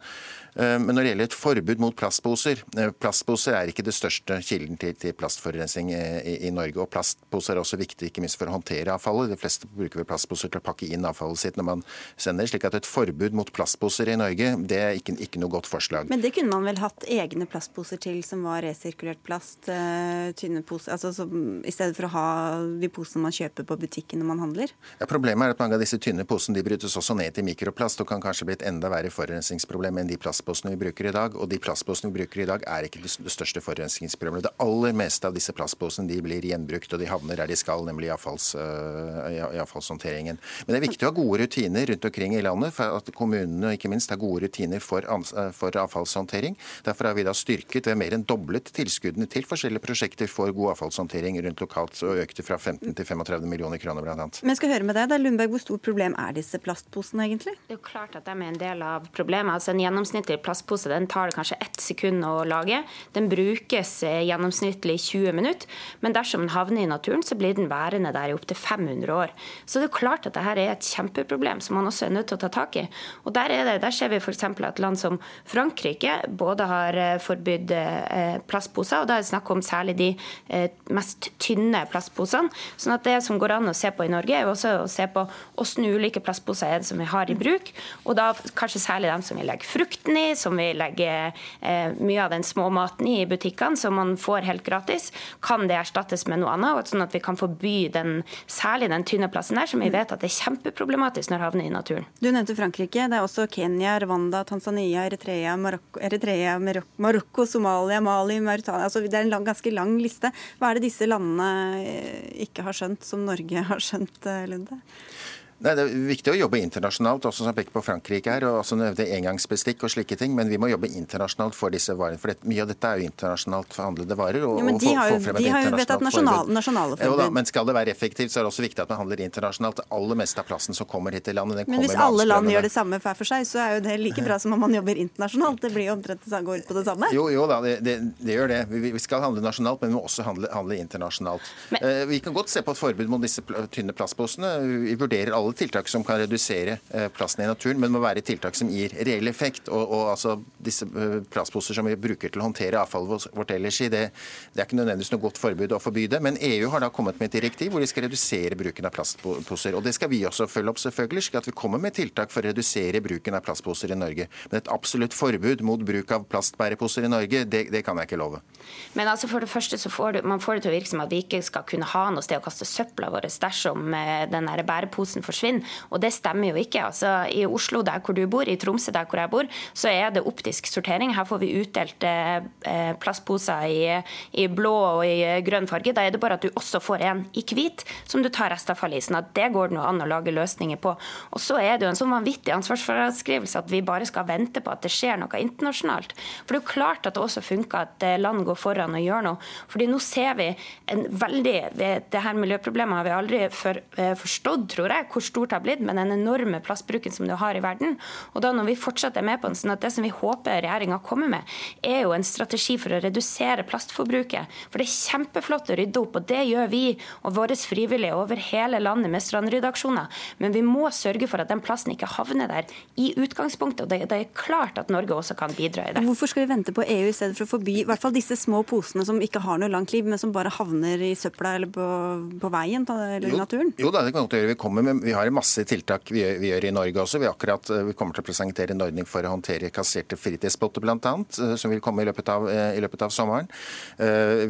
Eh, men når det gjelder et forbud mot plastposer eh, Plastposer er ikke det største kilden til, til plastforurensning i, i, Norge. Og plastposer er også viktig ikke minst for å håndtere avfallet. De fleste bruker vel plastposer til å pakke inn avfallet sitt når man sender. slik at et forbud mot plastposer i Norge det er ikke, ikke noe godt forslag. Men det kunne man vel hatt egne plastposer til som var resirkulert plast? Tynne poser, altså som, i stedet for å ha de posene man kjøper på butikken når man handler? Ja, Problemet er at mange av disse tynne posene de brytes også ned til mikroplast og kan kanskje bli et enda verre forurensningsproblem enn de plastposene vi bruker i dag. Og de plastposene vi bruker i dag er ikke det største forurensningsproblemet. Det aller meste av disse plastposene de blir gjenbrukt, og de havner der de skal, nemlig i, avfalls, uh, i avfallshåndteringen. Men det er viktig å ha gode rutiner rundt omkring i landet for at kommunene ikke minst har gode rutiner for, for avfallshåndtering. Derfor har vi da styrket ved mer enn doblet tilskuddene til forskjellige prosjekter for god avfallshåndtering rundt lokalt og økte fra 15 til 35 millioner kroner bl.a. Men skal høre med deg, da, Lundberg, Hvor stort problem er disse plastposene egentlig? Det er jo klart at de er en del av problemet. Altså En gjennomsnittlig plastpose den tar det kanskje ett sekund å lage. Den brukes eh, gjennomsnittlig 20 minutter, men dersom den havner i naturen, så blir den værende der i opptil 500 år. Så det er klart at dette er et kjempeproblem som man også er nødt til å ta tak i. Og Der, er det, der ser vi f.eks. at land som Frankrike både har forbudt plastposer, og da er det snakk om særlig de mest tynne plastposene. sånn at det som går an å se på i Norge, er jo også å se på hvordan ulike plastposer er det som vi har i bruk. Og da kanskje særlig dem som vi legger frukten i, som vi legger eh, mye av den småmaten i i butikkene, som man får helt gratis. Kan det erstattes med noe annet, sånn at vi kan forby den, særlig den tynne plassen der, som vi vet at det er kjempeproblematisk når havner i naturen. Du nevnte Frankrike. Det er også Kenya, Rwanda, Tanzania, Eritrea, Marokko, Eritrea, Marokko Somalia, Mali, Mauritania. Altså, det er en lang, ganske lang liste. Hva er det disse landene eh, ikke har skjønt, som Norge har skjønt, eh, Lunde? Nei, Det er viktig å jobbe internasjonalt, også som peker på Frankrike her, og også nevnte engangsbestikk og slike ting. Men vi må jobbe internasjonalt for disse varene. For det, mye av dette er jo internasjonalt forhandlede varer. Og, ja, men de har jo, de har jo vedtatt nasjonal, nasjonale forbud. Jo da, men skal det være effektivt, så er det også viktig at man handler internasjonalt. Det aller meste av plassen som kommer hit til landet, den men hvis alle land gjør det samme hver for seg, så er jo det like bra som om man jobber internasjonalt. Det blir jo omtrent det går ut på det samme. Jo, jo da, det, det, det gjør det. Vi, vi, skal handle nasjonalt, men vi må også handle, handle internasjonalt. Men, uh, vi kan godt se på et forbud mot disse tynne plastposene. Vi vurderer alle tiltak som kan redusere eh, plasten i naturen, men det må være tiltak som gir reell effekt. Og, og altså, disse eh, plastposer som vi bruker til å håndtere avfallet vårt ellers i, det, det, er ikke nødvendigvis noe godt forbud å forby det. Men EU har da kommet med et direktiv hvor de skal redusere bruken av plastposer. Og det skal vi også følge opp, selvfølgelig, slik at vi kommer med tiltak for å redusere bruken av plastposer i Norge. Men et absolutt forbud mot bruk av plastbæreposer i Norge, det, det kan jeg ikke love. Men altså for det første så får du, man får det til å virke som at vi ikke skal kunne ha noe sted å kaste søpla vår dersom eh, den bæreposen forsvinner. Og det stemmer jo ikke. Altså, I Oslo, der hvor du bor, i Tromsø, der hvor jeg bor, så er det optisk sortering. Her får vi utdelt eh, eh, plastposer i, i, blå og i grønn farge. Da er det bare at du også får en i hvit, som du tar restavfallet i. sånn at det går det an å lage løsninger på. Og så er det jo en sånn vanvittig ansvarsfraskrivelse at vi bare skal vente på at det skjer noe internasjonalt. For det er jo klart at det også funker at eh, land går foran og gjør noe. Fordi nå ser vi en veldig Det her miljøproblemet har vi aldri for, eh, forstått, tror jeg, hvor stort det har blitt. men den enorme plastbruken som du har i verden. Og da når vi fortsatt er med på den, sånn at det som vi håper regjeringa kommer med, er jo en strategi for å redusere plastforbruket. For det er kjempeflott å rydde opp, og det gjør vi og våre frivillige over hele landet med strandryddeaksjoner. Men vi må sørge for at den plasten ikke havner der i utgangspunktet. Og det, det, er klart at Norge også kan bidra i det. Hvorfor skal vi vente på EU i stedet for å forby i hvert fall disse små posene som ikke har noe langt liv, men som bare havner i søpla eller på, på veien eller i naturen? Jo, da, det kan godt gjøre. Vi, kommer med, vi har masse tiltak vi gjør, vi gjør, i Norge også. Vi, akkurat, eh, vi kommer til å presentere en ordning for å håndtere kasserte fritidsbåter bl.a., eh, som vil komme i løpet, av, eh, i løpet av sommeren.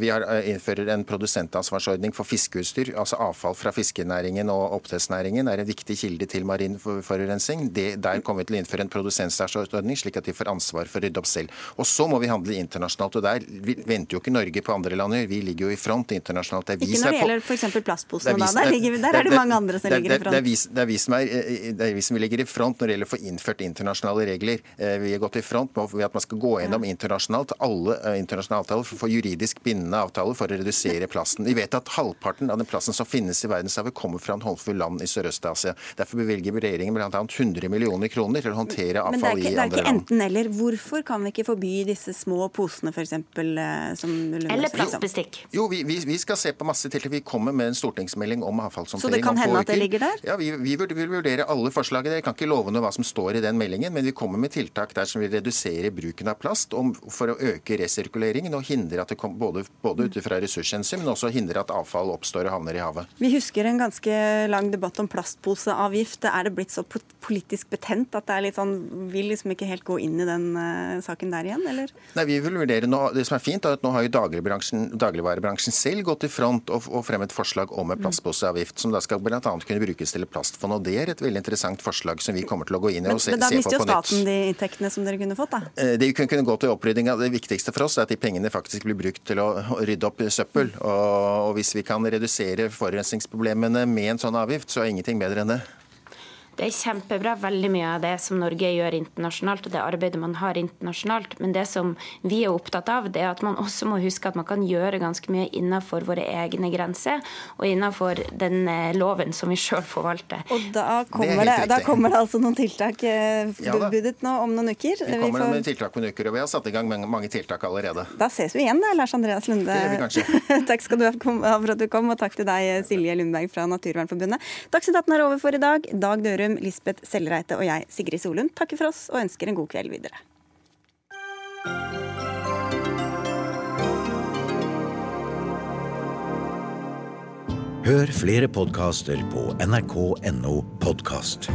Vi har, innfører en produsentansvarsordning for fiskeutstyr. altså Avfall fra fiskenæringen og oppdrettsnæringen er en viktig kilde til marin forurensning. Der kommer vi til å innføre en produsentansvarsordning, slik at de får ansvar for å rydde opp selv. Og Så må vi handle internasjonalt. og Der venter jo ikke Norge på andre land. Vi ligger jo i front internasjonalt. ikke når det gjelder f.eks. plastposene. Der, der, der, er det mange andre som ligger i front. Det er vi, det er vi som er det er vi som ligger i front når det gjelder å få innført internasjonale regler. Eh, vi har gått i front ved at man skal gå gjennom internasjonalt alle eh, internasjonale avtaler for å få juridisk bindende avtaler for å redusere plasten. Vi vet at halvparten av den plasten som finnes i verdenshavet, kommer fra en håndfull land i Sørøst-Asia. Derfor bevilger regjeringen bl.a. 100 millioner kroner til å håndtere avfall i andre land. Men det er ikke, ikke enten-eller. Hvorfor kan vi ikke forby disse små posene, f.eks.? Eh, Eller plastbestikk. Jo, vi, vi, vi, skal se på masse tiltak. Vi kommer med en stortingsmelding om avfallshåndtering. Så det kan hende at det ligger der? Ja, vi, vi vil vurdere alle forslagene. Jeg kan ikke love noe hva som står i den meldingen, men vi kommer med tiltak der som vil redusere bruken av plast for å øke resirkuleringen og hindre at det kommer både, både ut fra ressurshensyn, men også hindre at avfall oppstår og havner i havet. Vi husker en ganske lang debatt om plastposeavgift. Er det blitt så politisk betent at det er litt sånn, vil liksom ikke helt gå inn i den uh, saken der igjen, eller? Nei, vi vil vurdere nå, Det som er fint, er at nå har jo dagligvarebransjen selv gått i front og, og fremmet forslag om en plastposeavgift, som da skal bl.a. kunne brukes til plastfond. og Det er et veldig interessant forslag som vi kommer til å gå inn i og se, se på på nytt. Men da mister jo staten de inntektene som dere kunne fått, da? Det kunne, kunne gå til opprydding. Det viktigste for oss er at de pengene faktisk blir brukt til å rydde opp søppel. Og, og hvis vi kan redusere forurensningsproblemene med en sånn avgift, så er ingenting bedre enn det. Det er kjempebra, veldig mye av det som Norge gjør internasjonalt, og det arbeidet man har internasjonalt. Men det som vi er opptatt av, det er at man også må huske at man kan gjøre ganske mye innenfor våre egne grenser, og innenfor den eh, loven som vi sjøl forvalter. Og da kommer det, det da kommer det altså noen tiltak bebudet nå om noen uker. Vi kommer vi får... med tiltak på noen uker, og vi har satt i gang mange tiltak allerede. Da ses vi igjen da, Lars Andreas Lunde. Det gjør vi kanskje. *laughs* takk skal du ha for at du kom, og takk til deg, Silje Lundberg fra Naturvernforbundet. Dagsnytt 18 er over for i dag. Dag Dørum, Lisbeth Sellreite og jeg, Sigrid Solund, takker for oss og ønsker en god kveld videre. Hør flere podkaster på nrk.no podkast.